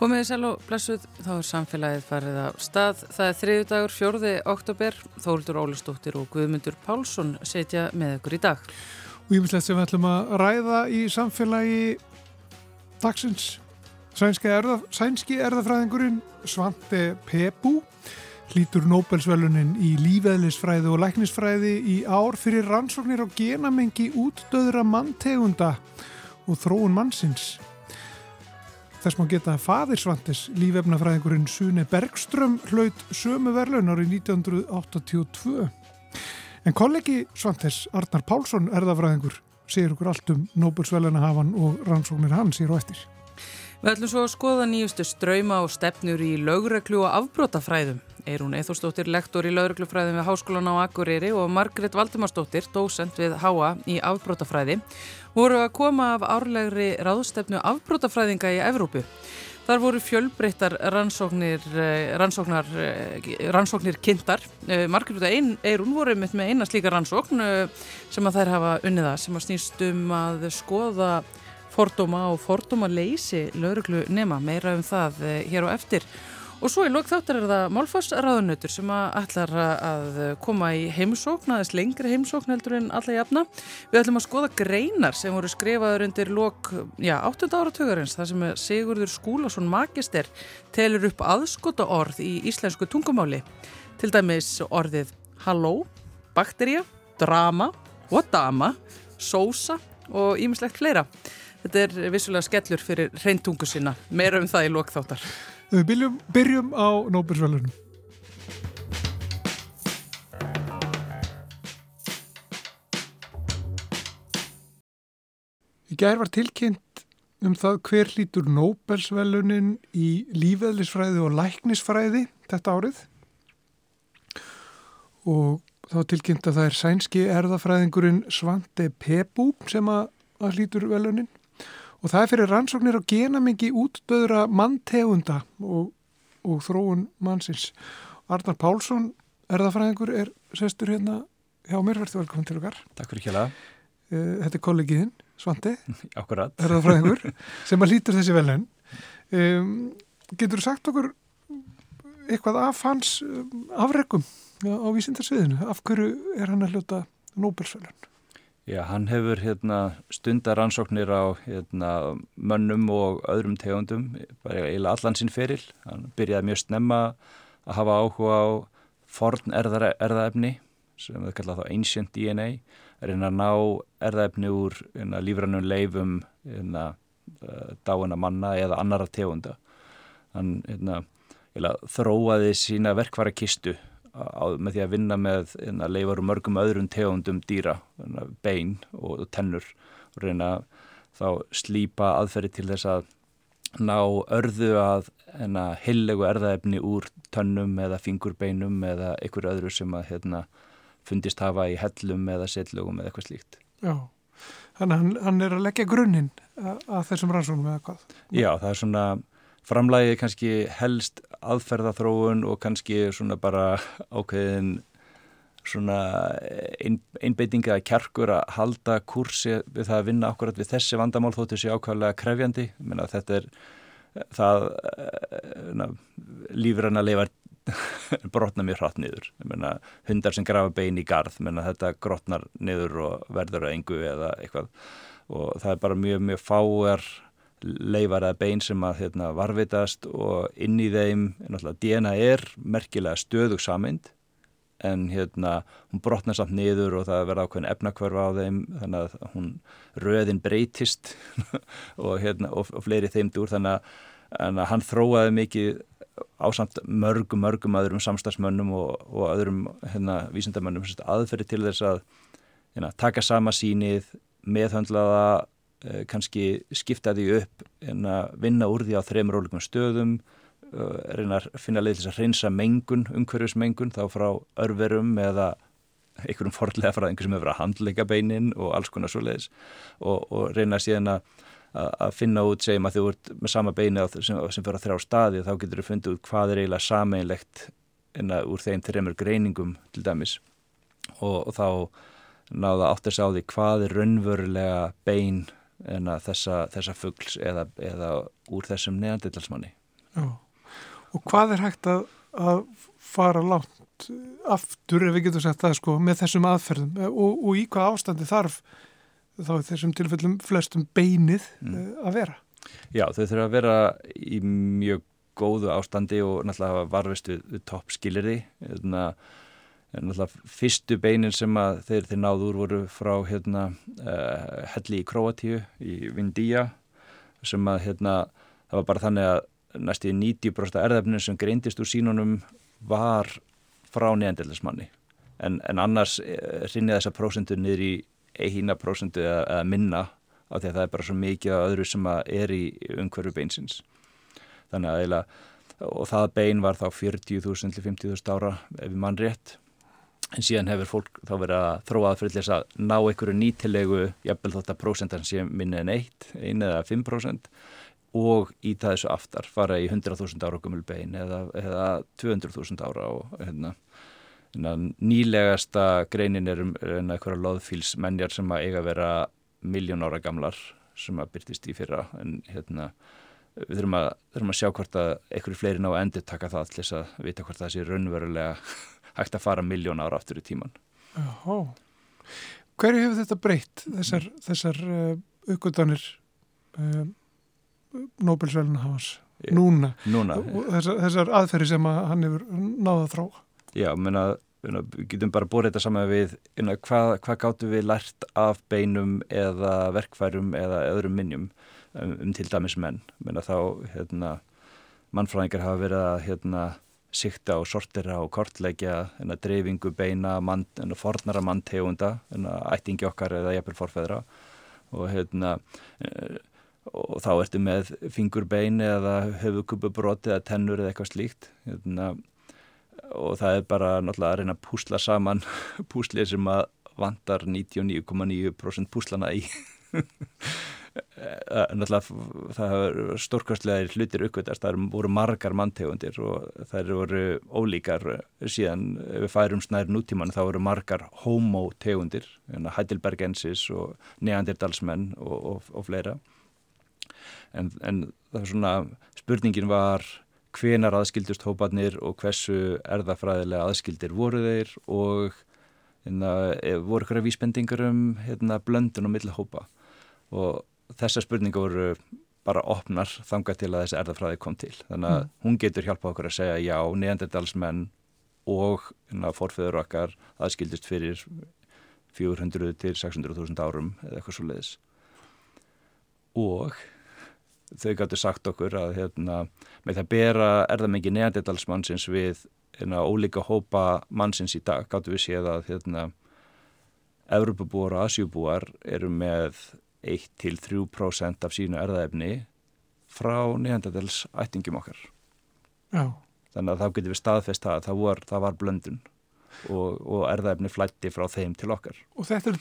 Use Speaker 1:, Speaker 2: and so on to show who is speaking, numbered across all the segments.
Speaker 1: Komið í sæl og blessuð, þá er samfélagið farið af stað. Það er þriðu dagur, fjörði oktober. Þóldur Ólistóttir og Guðmundur Pálsson setja með ykkur í dag.
Speaker 2: Og ég mislegt sem við ætlum að ræða í samfélagi dagsins. Sænski, erða, sænski erðafræðingurinn Svante Pebu hlítur Nobelsvelunin í lífeðlisfræði og læknisfræði í ár fyrir rannsóknir á genamengi útdöðra manntegunda og þróun mannsins. Þess má geta að faðirsvantis lífefnafræðingurinn Sune Bergström hlaut sömu verðlaun árið 1982. En kollegi Svantis, Arnar Pálsson, erðafræðingur, segir okkur allt um Nobelsvelunahafan og rannsóknir hans og eftir.
Speaker 1: Við ætlum svo að skoða nýjustu ströyma og stefnur í lögreglu og afbrótafræðum. Eirún Eithórsdóttir, lektor í lauruglufræðin við Háskólan á Akureyri og Margret Valdimarsdóttir, dósent við HA í afbrótafræði, voru að koma af árlegri ráðstefnu afbrótafræðinga í Evrópu. Þar voru fjölbreyttar rannsóknir, eh, eh, rannsóknir kynntar. Eh, Margret og Eirún voru með eina slíka rannsókn sem að þær hafa unniða sem að snýst um að skoða fordóma og fordóma leysi lauruglu nema meira um það hér og eftir. Og svo í lók þáttar er það Málfossraðunötur sem ætlar að koma í heimsókn, aðeins lengri heimsókn heldur en alla jafna. Við ætlum að skoða greinar sem voru skrifaður undir lók, já, 8. áratögarins, þar sem Sigurður Skúlason Magister telur upp aðskota orð í íslensku tungumáli. Til dæmis orðið halló, bakterja, drama dama, sósa og ímislegt fleira. Þetta er vissulega skellur fyrir reyntungu sinna. Meira um það í lók þáttar.
Speaker 2: Við byrjum, byrjum á Nóbersvælunum. Í gær var tilkynnt um það hver lítur Nóbelsvælunin í lífeðlisfræði og læknisfræði þetta árið og þá tilkynnt að það er sænski erðafræðingurinn Svante Pebu sem að lítur velunin og það er fyrir rannsóknir á genamengi útdöðra manntegunda og, og þróun mannsins. Arnar Pálsson, erðafræðingur, er sestur hérna hjá mér, verður velkominn til okkar.
Speaker 3: Takk fyrir kjæla.
Speaker 2: Eh, þetta er kollegiðinn,
Speaker 3: Akkurat.
Speaker 2: erðafræðingur, sem að lítur þessi velun. Um, getur þú sagt okkur eitthvað af hans um, afregum á vísindarsviðinu? Af hverju er hann að hljóta Nobelsvelun?
Speaker 3: Já, hann hefur hérna, stundar rannsóknir á hérna, mönnum og öðrum tegundum, bara eiginlega allan sinn feril. Hann byrjaði mjög snemma að hafa áhuga á forn erða, erðaefni, sem við kallaðum þá ancient DNA, er hérna að ná erðaefni úr hérna, lífrannum leifum hérna, eh, dáina manna eða annara tegunda. Hann hérna, þróaði sína verkvara kistu á, með því að vinna með hérna, leifar og mörgum öðrum tegundum dýra, hérna, bein og, og tennur og reyna þá slípa aðferði til þess að ná örðu að hérna, hillegu erðaefni úr tönnum eða fingurbeinum eða einhverju öðru sem að hérna, fundist hafa í hellum eða setljum eða eitthvað slíkt.
Speaker 2: Já, þannig að hann, hann er að leggja grunninn að, að þessum rannsónum eða hvað?
Speaker 3: Já, það er svona framlægi kannski helst aðferðathróun og kannski svona bara ákveðin svona ein, einbeitinga kjarkur að halda kursi við það að vinna akkurat við þessi vandamál þóttu sé ákvæðlega krefjandi. Menna, þetta er það eh, lífrann að lifa brotna mjög hratt niður. Menna, hundar sem grafa bein í garð Menna, þetta grotnar niður og verður að engu eða eitthvað. Og það er bara mjög mjög fáar leifar eða bein sem að hérna, varvitast og inn í þeim DNA er merkilega stöðug samind en hérna hún brotnar samt niður og það verða ákveðin efnakvörfa á þeim þannig að hún röðin breytist og, hérna, og, og fleiri þeimdur þannig að, að hann þróaði mikið á samt mörgum, mörgum öðrum samstagsmönnum og, og öðrum hérna, vísindamönnum aðferði til þess að hérna, taka sama sínið meðhöndlaða Eh, kannski skipta því upp en að vinna úr því á þremur ólíkum stöðum eh, reyna að finna leið til þess að reynsa mengun, umhverfismengun þá frá örverum eða einhverjum forlega frá einhver sem hefur að handleika beinin og alls konar svo leiðis og, og reyna síðan að, að finna út, segjum að þú ert með sama beini sem, sem fyrir að þrjá staði þá getur þú fundið út hvað er eiginlega sameinlegt en að úr þeim þreymur greiningum til dæmis. Og, og þá náða átt að sá því hvað er raunverulega bein en að þessa, þessa fuggls eða, eða úr þessum neandilsmanni
Speaker 2: Já. Og hvað er hægt að, að fara langt aftur, ef við getum sagt það sko, með þessum aðferðum og, og í hvað ástandi þarf þá þessum tilfellum flestum beinið mm. Eh, að vera?
Speaker 3: Já, þau þurfa að vera í mjög góðu ástandi og náttúrulega varfist við, við topp skilirði þannig að fyrstu beinin sem að þeir, þeir náður voru frá hérna uh, helli í Kroatíu í Vindíja sem að hérna það var bara þannig að næstu 90% erðafninu sem greindist úr sínunum var frá neanderlismanni en, en annars uh, rinni þessa prósentu niður í eina prósentu eða, eða minna af því að það er bara svo mikið af öðru sem er í umhverju beinsins. Þannig að eiginlega og það bein var þá 40.000 til 50.000 ára ef við mann rétt en síðan hefur fólk þá verið að þróað fyrir þess að ná einhverju nýtilegu jafnvel þótt að prósentan sé minni en 1 1 eða 5% og í það þessu aftar fara í 100.000 ára gummul bein eða, eða 200.000 ára og hérna nýlegasta greinin er um einhverja loðfílsmenjar sem að eiga að vera miljón ára gamlar sem að byrtist í fyrra. En hérna við þurfum að, þurfum að sjá hvort að einhverju fleiri ná að endur taka það til þess að vita hvort það sé raunverulega hægt að fara miljón ára aftur í tíman
Speaker 2: Jáhó Hverju hefur þetta breytt þessar, þessar uh, uppgötanir uh, Nobel-svelina hans núna,
Speaker 3: núna.
Speaker 2: Þessar, þessar aðferði sem að hann hefur náða að þróa.
Speaker 3: Já, menna, við getum bara búið þetta saman við inna, hvað, hvað gáttu við lært af beinum eða verkfærum eða öðrum minnjum um, um til dæmis menn. Menna, þá, hérna, mannfræðingar hafa verið að hérna, sikta og sortera og kortleggja dreifingu beina, mann, fornara manntegunda, ættingi okkar eða jæfnvel forfæðra og hérna e, og þá ertu með fingurbein eða höfukububróti eða tennur eða eitthvað slíkt. Hérna og það er bara náttúrulega að reyna að púsla saman púslið sem að vantar 99,9% púslana í náttúrulega það er stórkastlega hlutir aukvöldast, það voru margar manntegundir og það voru ólíkar síðan við færum snær nútíman þá voru margar homotegundir hérna Heidelbergensis og neandertalsmenn og, og, og fleira. En, en það er svona spurningin var hvenar aðskildust hópanir og hversu erðafræðilega aðskildir voru þeir og hérna, e, voru hverja vísbendingur um hérna, blöndun og millahópa og þessar spurningar voru bara opnar þanga til að þessi erðafræði kom til þannig að mm. hún getur hjálpað okkur að segja já, neanderdalsmenn og forföður okkar aðskildust fyrir 400 til 600.000 árum eða eitthvað svo leiðis og þau gætu sagt okkur að hérna, með það bera erðamengi neandertalsmannsins við hérna, ólíka hópa mannsins í dag gætu við séð að hérna, Evropabúar og Asjúbúar eru með 1-3% af sínu erðaefni frá neandertals ættingum okkar
Speaker 2: Já.
Speaker 3: þannig að þá getur við staðfest það að það var, það var blöndun og, og erðaefni flætti frá þeim til okkar.
Speaker 2: Og þetta er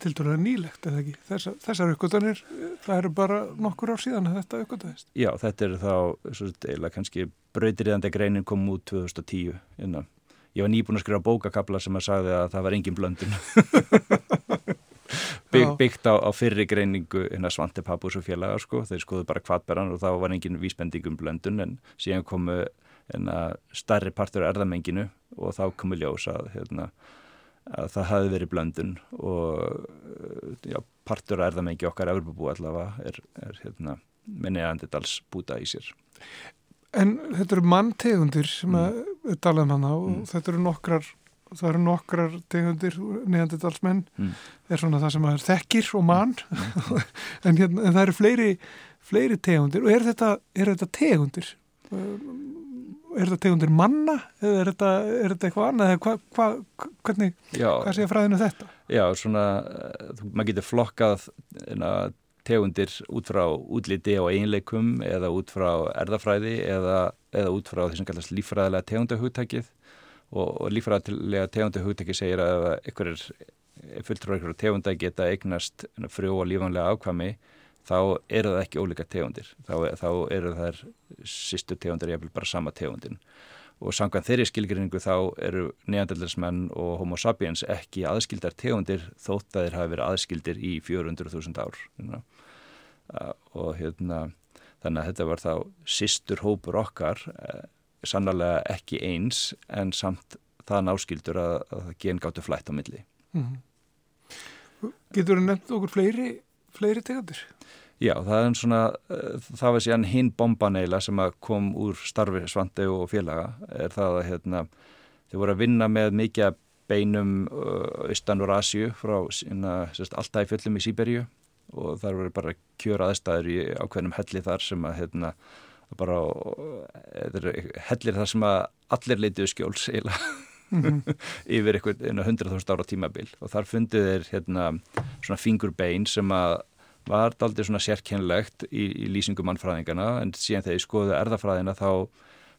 Speaker 2: til dæla nýlegt, eða ekki? Þessar, þessar aukvöldanir, það eru bara nokkur ár síðan að þetta aukvöldaðist.
Speaker 3: Já, þetta er þá, svo eila kannski brautriðandi greinin kom út 2010 innan. Ég var nýbúin að skrifa bókakabla sem að sagði að það var engin blöndun. Bygg, byggt á, á fyrri greiningu hérna Svante Pappus og félagar sko, þeir skoðu bara kvartberðan og þá var engin vísbendingum blöndun en síðan komu starri partur erðamenginu og þá komu ljós að, hérna, að það hafi verið blöndun og já, partur erðamengi okkar Evropabú allavega er, er hérna, með neðandidals búta í sér.
Speaker 2: En þetta eru manntegundir sem mm. að tala um hana og mm. þetta eru nokkrar það eru nokkrar tegundir neðandidalsmenn mm. er svona það sem að þekkir og mann mm. en, hérna, en það eru fleiri, fleiri tegundir og er þetta, er þetta tegundir? er þetta tegundir manna eða er þetta, er þetta eitthvað annað eða hva, hva, hvernig, Já, hvað sé fræðinu þetta?
Speaker 3: Já, svona maður getur flokkað na, tegundir út frá útliti og einleikum eða út frá erðafræði eða, eða út frá því sem kallast lífræðilega tegundahugtækið og, og lífræðilega tegundahugtækið segir að er fulltrúar ykkur tegunda geta eignast frjó og lífanlega ákvami þá eru það ekki ólíka tegundir. Þá, þá eru þær sýstu tegundir ég vil bara sama tegundin. Og samkvæmt þeirri skilgrinningu þá eru neandertalsmenn og homo sapiens ekki aðskildar tegundir þótt að þeir hafi verið aðskildir í 400.000 ár. Og hérna þannig að þetta var þá sýstur hópur okkar eh, sannlega ekki eins en samt það náskildur að, að gen gáttu flætt á milli mm -hmm.
Speaker 2: Getur þú nefnt okkur fleiri, fleiri tegandir?
Speaker 3: Já, það er svona, uh, það var síðan hinn bombaneila sem kom úr starfi Svandi og félaga, er það að hérna, þau voru að vinna með mikið beinum uh, austan úr Asju frá alltaf í fjöllum í Sýberju og þar voru bara kjöra aðstæður í ákveðnum helli þar sem að hérna, bara, hellir þar sem að allir leitiðu skjóls eiginlega. Mm -hmm. yfir einhvern hundra þúsund ára tímabil. Og þar fundið þeir hérna, svona fingurbein sem að var aldrei svona sérkennlegt í, í lýsingum mannfræðingana en síðan þegar ég skoði erðafræðina þá,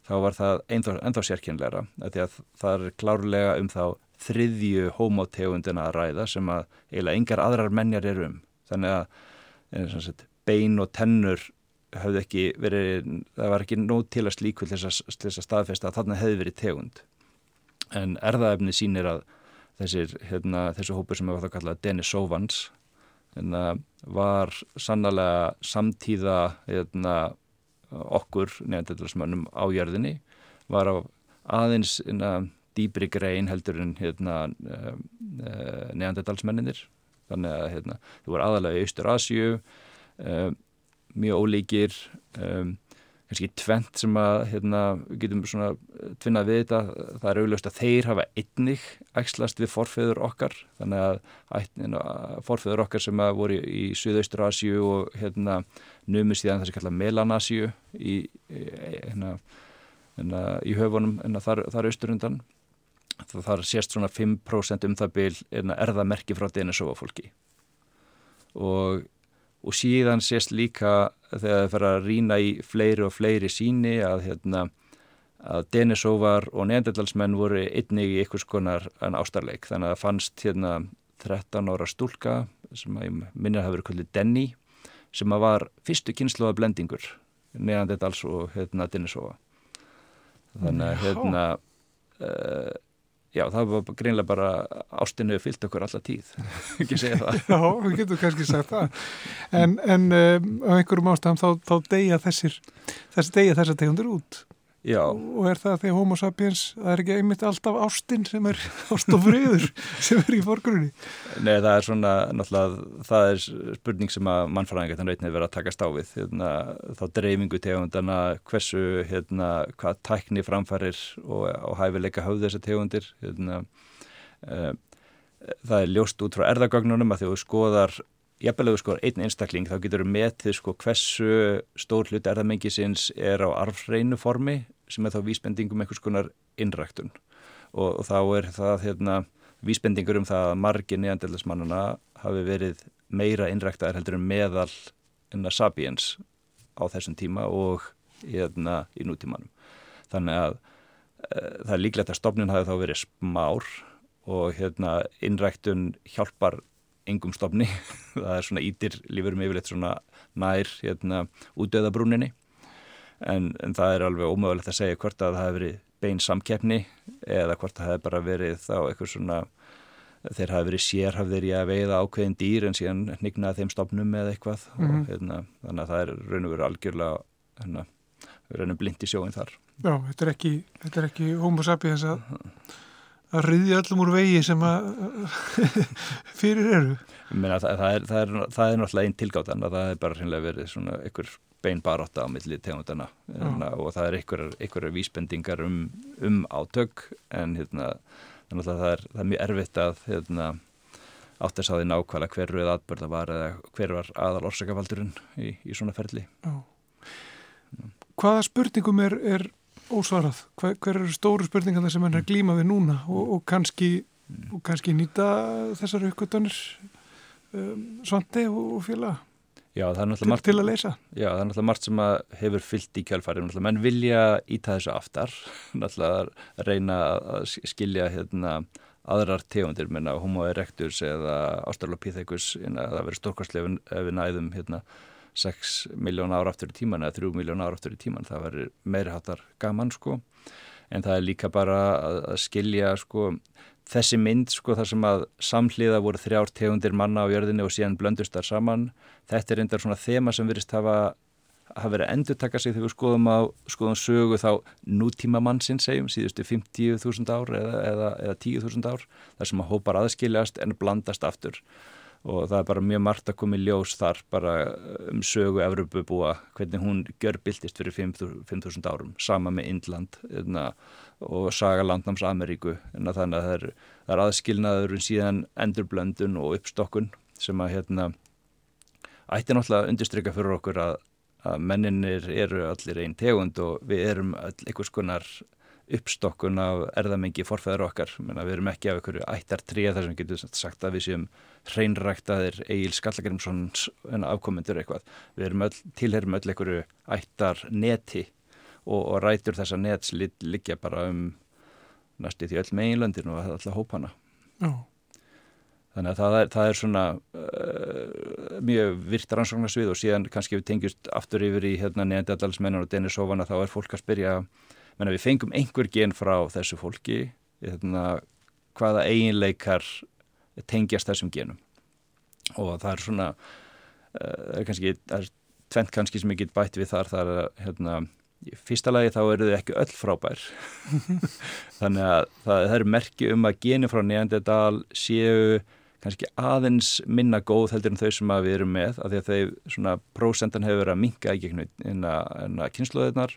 Speaker 3: þá var það ennþá sérkennlegra því að það er klárlega um þá þriðju homotegundina að ræða sem að eiginlega yngar aðrar menjar er um. Þannig að sagt, bein og tennur hafði ekki verið, það var ekki nót til að slíku til þess að staðfesta að þarna hefði verið tegund. En erðaefni sínir að þessir, hérna, þessu hópur sem við varum að kalla Denisovans hérna, var sannlega samtíða hérna, okkur neandertalsmönnum á jörðinni var á aðeins hérna, dýbri grein heldur en hérna, uh, uh, neandertalsmenninir þannig að hérna, þú var aðalega í Austur Asju uh, mjög ólíkir um, kannski tvent sem að hérna, við getum svona eh, tvinnað við þetta, það er augljóst að þeir hafa einnig ægslast við forfeyður okkar. Þannig að ætnin, forfeyður okkar sem að voru í, í Suðaustur Asju og hérna numist í það sem kalla Melanasju í, hérna, hérna, í höfunum hérna, þar, þar austurundan þar sést svona 5% um það byl erðamerki frá Denisova fólki og og síðan sést líka þegar það fer að rína í fleiri og fleiri síni að, hérna, að Denisóvar og neandertalsmenn voru einnig í einhvers konar ástarleik. Þannig að það fannst hérna 13 ára stúlka sem að minnir að hafa verið kvöldið Denny sem að var fyrstu kynsluða blendingur neandertals og hérna Denisóva. Þannig að hérna uh, Já, það var greinlega bara ástinu fyllt okkur alla tíð, ekki segja það.
Speaker 2: Já, við getum kannski sagt það. En, en um, á einhverjum ástæðum þá, þá deyja þessir, þessar tegundur út.
Speaker 3: Já.
Speaker 2: Og er það því homo sapiens, það er ekki einmitt alltaf ástinn sem er ást og friður sem er í forgrunni?
Speaker 3: Nei, það er svona, náttúrulega, það er spurning sem að mannfræðingar þannig að vera að taka stáfið, hérna, þá dreifingu tegundana, hversu, hérna, hvað tækni framfærir og, og hæfileika höfð þessar tegundir, hérna, uh, það er ljóst út frá erðagögnunum að því að þú skoðar ef þú skoðar einn einstakling þá getur þú metið sko hversu stór hlut erðamengisins er á arfreinu formi sem er þá vísbendingum einhvers konar innræktun. Og, og þá er það hérna, vísbendingur um það að margir neanderlismannuna hafi verið meira innræktaðar heldur en meðal enna sapiens á þessum tíma og hérna í nútímanum. Þannig að e, það er líklegt að stofnun hafi þá verið smár og hérna innræktun hjálpar engum stofni, það er svona ítir lífurum yfirleitt svona nær hérna útdöðabrúninni en, en það er alveg ómögulegt að segja hvort að það hefur verið bein samkeppni eða hvort það hefur bara verið þá eitthvað svona þeir hafi verið sérhafðir í að veiða ákveðin dýr en síðan nignaði þeim stofnum eða eitthvað. Mm -hmm. og hérna, þannig að það er raun og verið algjörlega hérna, raun og blind í sjóin þar.
Speaker 2: Já, þetta er ekki, þetta er ekki homo sapiens að að riðja öllum úr vegi sem að fyrir eru.
Speaker 3: Meina, það, það, er, það, er, það er náttúrulega einn tilgáttan að það er bara hreinlega verið svona einhver bein baróta á milli tegundana. Hérna, og það er einhverjar vísbendingar um, um átök en hérna, það er, er mjög erfitt að hérna, átt að því nákvæmlega hverju eða atbörða var eða hver var aðal orsakafaldurinn í, í svona ferli. Já.
Speaker 2: Hvaða spurningum er, er ósvarað? Hver, hver eru stóru spurningarna sem hann er glímað við núna og, og, kannski, mm. og kannski nýta þessar aukvöldanir um, svandi og, félaga til, margt, til að leysa?
Speaker 3: Já, það er náttúrulega margt sem hefur fyllt í kjálfæri menn vilja íta þessu aftar náttúrulega að reyna að skilja hérna aðrar tegundir, menna homo erectus eða australopithecus, það verður stórkastlega ef við næðum hérna 6 miljón ára aftur í tíman eða 3 miljón ára aftur í tíman, það verður meiri hátar gaman sko, en það er líka bara að, að skilja sko þessi mynd sko þar sem að samhliða voru þrjár tegundir manna á jörðinni og síðan blöndust þar saman, þetta er endar svona þema sem verist hafa hafa verið að endur taka sig þegar við skoðum, á, skoðum sögu þá nútíma mannsinn segjum síðustu 50.000 ár eða, eða, eða 10.000 ár þar sem að hópar aðskiljast en blandast aftur og það er bara mjög margt að koma í ljós þar bara um sögu Evropubúa, hvernig hún gjör byltist fyrir 5.000 árum, sama með Indland eðna, hérna, og saga landnáms Ameríku, en að þannig að það er, það er aðskilnaður síðan endurblöndun og uppstokkun sem að hérna ætti náttúrulega undirstryka fyrir okkur að, að menninir eru allir einn tegund og við erum all einhvers konar uppstokkun af erðamengi forfæður okkar, Menna, við erum ekki af einhverju ættar tríða þar sem getur sagt að við séum hreinræktaðir Egil Skallagrimssons afkomendur eitthvað, við erum öll, tilherum öll einhverju ættar neti og, og rætur þessa nets liggja bara um næstu því öll meginlöndin og alltaf hópana. Já. Þannig að það er, það er svona uh, mjög virt rannsóknarsvið og síðan kannski við tengjast aftur yfir í hérna, neandadalsmennan og Denisovana þá er fólk að spyrja, menna við fengum einhver gen frá þessu fólki, hérna, hvaða eiginleikar tengjast þessum genum? Og það er svona, uh, það er kannski, það er tvent kannski sem ég get bætt við þar, það er hérna, í fyrsta lagi þá eru þau ekki öll frábær. Þannig að það, það eru merki um að geni frá neandadal séu kannski aðeins minna góð heldur en þau sem við erum með af því að þau svona prósendan hefur verið að minka í gegnum en að kynsluðunar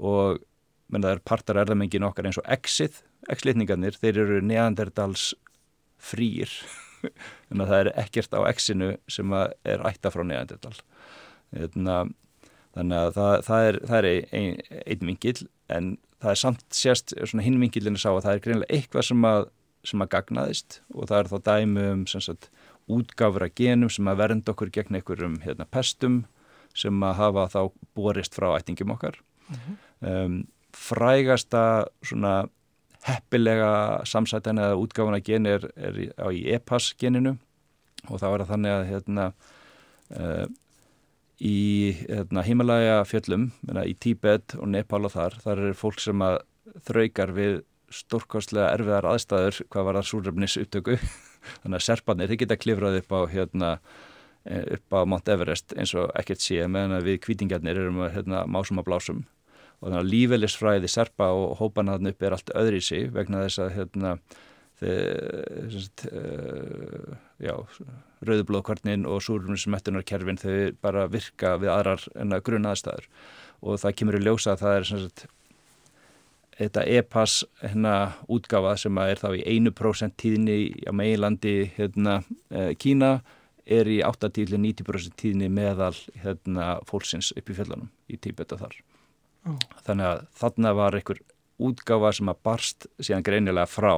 Speaker 3: og menn það er partar erðamengin okkar eins og exið, exlitningarnir þeir eru neanderdals frýr en það er ekkert á exinu sem er ætta frá neanderdal þannig að það, það er, það er ein, einn vingil en það er samt sérst hinn vingilinu sá að það er greinlega eitthvað sem að sem að gagnaðist og það er þá dæmi um sagt, útgáfra genum sem að vernda okkur gegn einhverjum hérna, pestum sem að hafa þá borist frá ættingum okkar. Uh -huh. um, frægasta svona heppilega samsætan eða útgáfana gen er, er í, í EPAS geninu. Og þá er það þannig að hérna, uh, í hérna, Himalaya fjöllum, í Tíbet og Nepal og þar, þar er fólk sem að þraukar við stórkostlega erfiðar aðstæður hvað var það súröfnis upptöku þannig að serpanir, þeir geta klifrað upp á hérna, e, upp á Mount Everest eins og ekkert sé meðan við kvítingarnir erum að hérna, másum að blásum og þannig að lífeylisfræði serpa og hópanaðan upp er allt öðri í sig vegna þess að hérna, uh, já, rauðublóðkvarnin og súröfnismettunarkerfin þau bara virka við aðrar en að grunna aðstæður og það kemur í ljósa að það er svona þetta e-pass hérna útgafa sem er þá í 1% tíðni á meilandi hérna, eh, Kína er í 8-90% tíðni meðal hérna, fólksins upp í fjöldunum í Tíbet og þar. Þannig að þarna var einhver útgafa sem að barst síðan greinilega frá,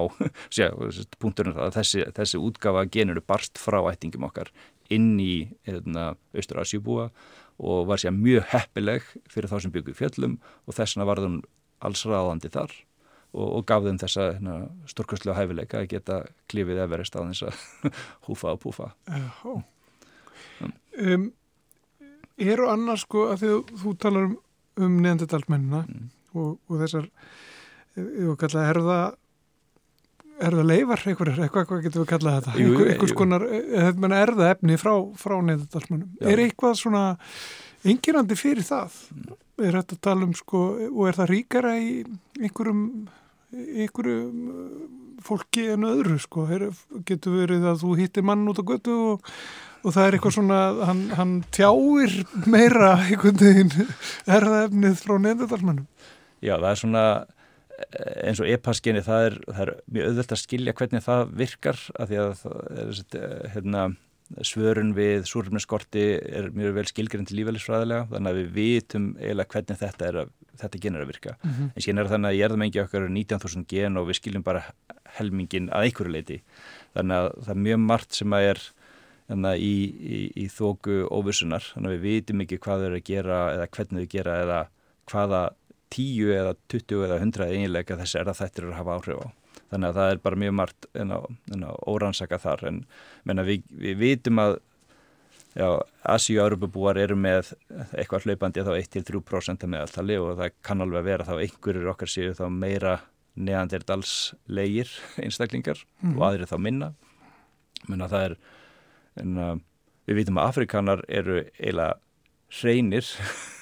Speaker 3: punkturinn það að þessi, þessi útgafa genuru barst frá ættingum okkar inn í hérna, Austur-Asjúbúa og var síðan mjög heppileg fyrir þá sem byggur fjöllum og þessna var það allsraðandi þar og, og gaf þeim þessa hérna, stórkastlega hæfileika að geta klífið everest á þess að húfa og púfa.
Speaker 2: Um. Um, eru annars sko að því þú talar um, um neanderdalmennina mm. og, og þessar, ég var kallað erða erða leifar, eitthvað, eitthvað, hvað getur við kallað þetta? Jú, einhvers konar erða efni frá, frá neanderdalmennum. Er eitthvað svona engirandi fyrir það? Mm er þetta að tala um sko og er það ríkara í einhverjum, einhverjum fólki en öðru sko er, getur verið að þú hittir mann út á götu og, og það er eitthvað svona hann, hann tjáir meira einhvern veginn er það efnið frá nefndadalmannum
Speaker 3: Já það er svona eh, eins og e-paskinni það er, það er mjög auðvöld að skilja hvernig það virkar af því að það er eh, hérna svörun við súrumneskorti er mjög vel skilgjörn til lífælisfræðilega þannig að við vitum eiginlega hvernig þetta, er að, þetta gen er að virka. Mm -hmm. en síðan er þannig að ég er það mengi okkar 19.000 gen og við skiljum bara helmingin að einhverju leiti þannig að það er mjög margt sem að er þannig, í, í, í þóku óvissunar þannig að við vitum ekki hvað þau eru að gera eða hvernig þau gera eða hvaða 10 eða 20 eða 100 eiginlega þessi er að þetta eru að hafa áhrif á. Þannig að það er bara mjög margt órannsaka þar. En menna, við, við vitum að Asi og Europabúar eru með eitthvað hlaupandi þá 1-3% meðaltali og það kann alveg vera þá einhverjur okkar séu þá meira neanderdalslegir einstaklingar mm og mhm. aðrið þá minna. Menna það er en, uh, við vitum að Afrikanar eru eiginlega hreinir.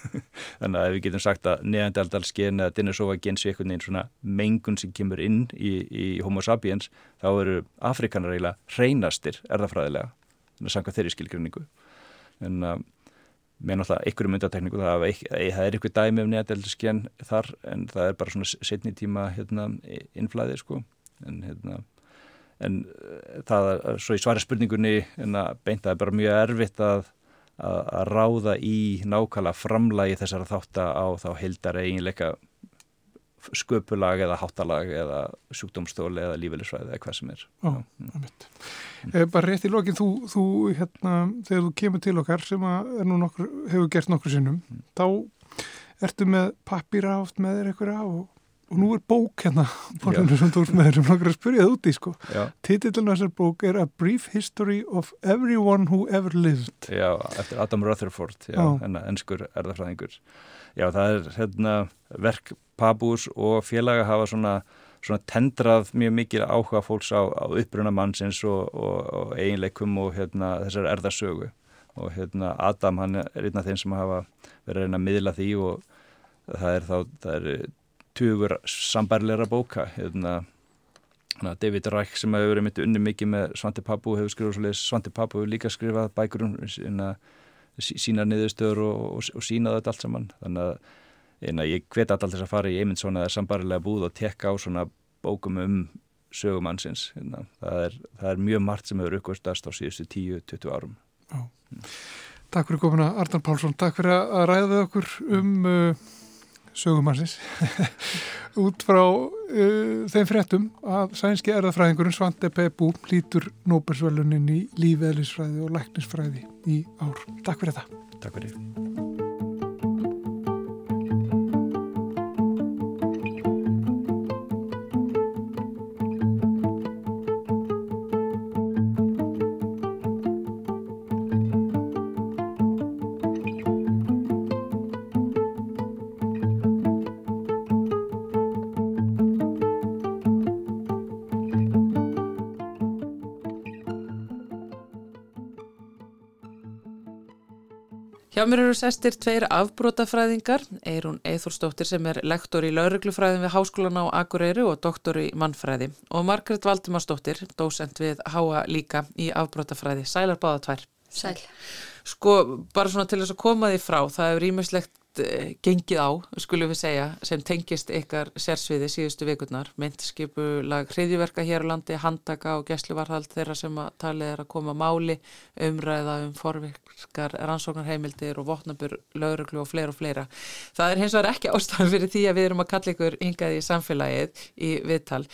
Speaker 3: Þannig að við getum sagt að neandaldalsgen eða dinosofagen sé einhvern veginn svona mengun sem kemur inn í, í homo sapiens þá eru afrikanar eiginlega hreinastir erðafræðilega þannig að sanga þeirri skilgrinningu en uh, með náttúrulega einhverjum undatekningu það, það er einhver dæmi um neandaldalsgen þar en það er bara svona setni tíma hérna, innflæði sko. En hérna en uh, það er svo í svara spurningunni en að beinta er bara mjög erfitt að að ráða í nákvæmlega framlagi þessara þátt á þá heildar eiginleika sköpulag eða háttalag eða sjúkdómstóli eða lífeylisvæði eða hvað sem er
Speaker 2: Ó, mm. Bara rétt í lokin þú, þú hérna, þegar þú kemur til okkar sem nokkur, hefur gert nokkur sinnum mm. þá ertu með pappira átt með þér eitthvað og og nú er bók hérna borðinu sem þú ert með þessum langar að spyrja það úti sko. titillinu þessar bók er A Brief History of Everyone Who Ever Lived.
Speaker 3: Já, eftir Adam Rutherford hennar ennskur erðarfræðingur Já, það er hérna verk Pabús og félaga hafa svona, svona tendrað mjög mikil áhuga fólks á, á uppbruna mannsins og, og, og eiginleikum og hérna þessar erðarsögu og hérna Adam hann er einn af þeim sem hafa verið að reyna að miðla því og það er þá, það er tugur sambarleira bóka hérna, David Reich sem hefur verið mitt unni mikið með Svante Pabu hefur skrifað svolítið, Svante Pabu hefur líka skrifað bækur um sína niðurstöður og, og, og sína þetta allt saman þannig að eina, ég hveti alltaf þess að fara í einmitt svona sambarlega búð og tekka á svona bókum um sögumannsins hérna. það, er, það er mjög margt sem hefur uppgöðstast á síðustu 10-20 árum mm.
Speaker 2: Takk fyrir komuna Arnar Pálsson, takk fyrir að ræða okkur um uh, sögumarsins út frá uh, þeim fréttum að sænski erðafræðingurinn Svante Pebú lítur Nóbersvölunin í lífeðlisfræði og læknisfræði í ár. Takk fyrir þetta.
Speaker 3: Takk fyrir.
Speaker 1: Hjá mér eru sestir tveir afbrótafræðingar, Eirún Eithórsdóttir sem er lektor í lauruglufræðin við Háskólan á Akureyri og doktor í mannfræði og Margret Valdimarsdóttir, dósent við Háa líka í afbrótafræði. Sælar báða tvær.
Speaker 4: Sæl.
Speaker 1: Sko, bara svona til þess að koma því frá, það hefur ímestlegt Eh, gengið á, skulum við segja, sem tengist ykkar sérsviði síðustu vikurnar, myndskipulag hriðjverka hér á landi, handaka og gæsluvarhald þeirra sem að talið er að koma máli, umræða um forvirkar rannsóknarheimildir og votnabur, lauruglu og fleira og fleira. Það er hins vegar ekki ástæðan fyrir því að við erum að kalla ykkur hingað í samfélagið í viðtal.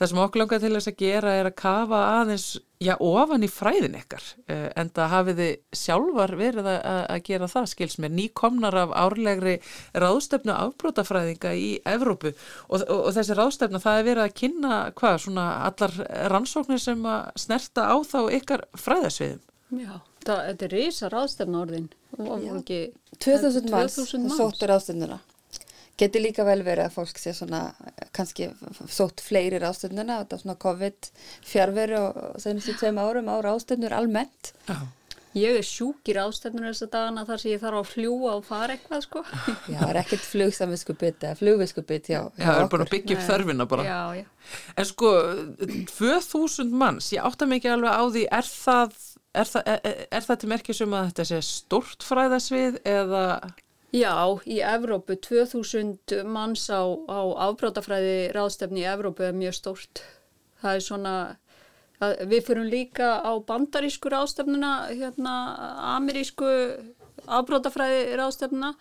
Speaker 1: Það sem okkur langar til þess að gera er að kafa aðeins já, ofan í fræðin ykkar uh, en það hafið þið sjálfar verið að, að gera það, skils mér nýkomnar af árlegri ráðstöfnu afbrótafræðinga í Evrópu. Og, og, og þessi ráðstöfna það er verið að kynna hvað, svona allar rannsóknir sem að snerta á þá ykkar fræðasviðum?
Speaker 4: Já, það, þetta er reysa ráðstöfna orðin
Speaker 5: 2000 manns sóttur ráðstöfnuna Geti líka vel verið að fólk sé svona kannski sótt fleiri ástönduna þetta er svona COVID fjárveru og senast í tveim árum ára ástöndur almennt.
Speaker 4: Já. Ég er sjúkir ástöndunum þess að dagana þar sem ég þarf að fljúa og fara eitthvað sko.
Speaker 5: Já, það er ekkert flugsamviskubit eða flugviskubit
Speaker 1: hjá Já, það er bara að byggja upp þörfina bara.
Speaker 4: Já, já.
Speaker 1: En sko, 2000 manns, ég átta mikið alveg á því, er það, er það, er, er það til merkjusum að þetta sé stort fræðasvið eða...
Speaker 4: Já, í Evrópu 2000 manns á, á afbrótafræði ráðstefni í Evrópu er mjög stórt. Það er svona, að, við fyrum líka á bandarísku ráðstefnuna, hérna amerísku afbrótafræði ráðstefnuna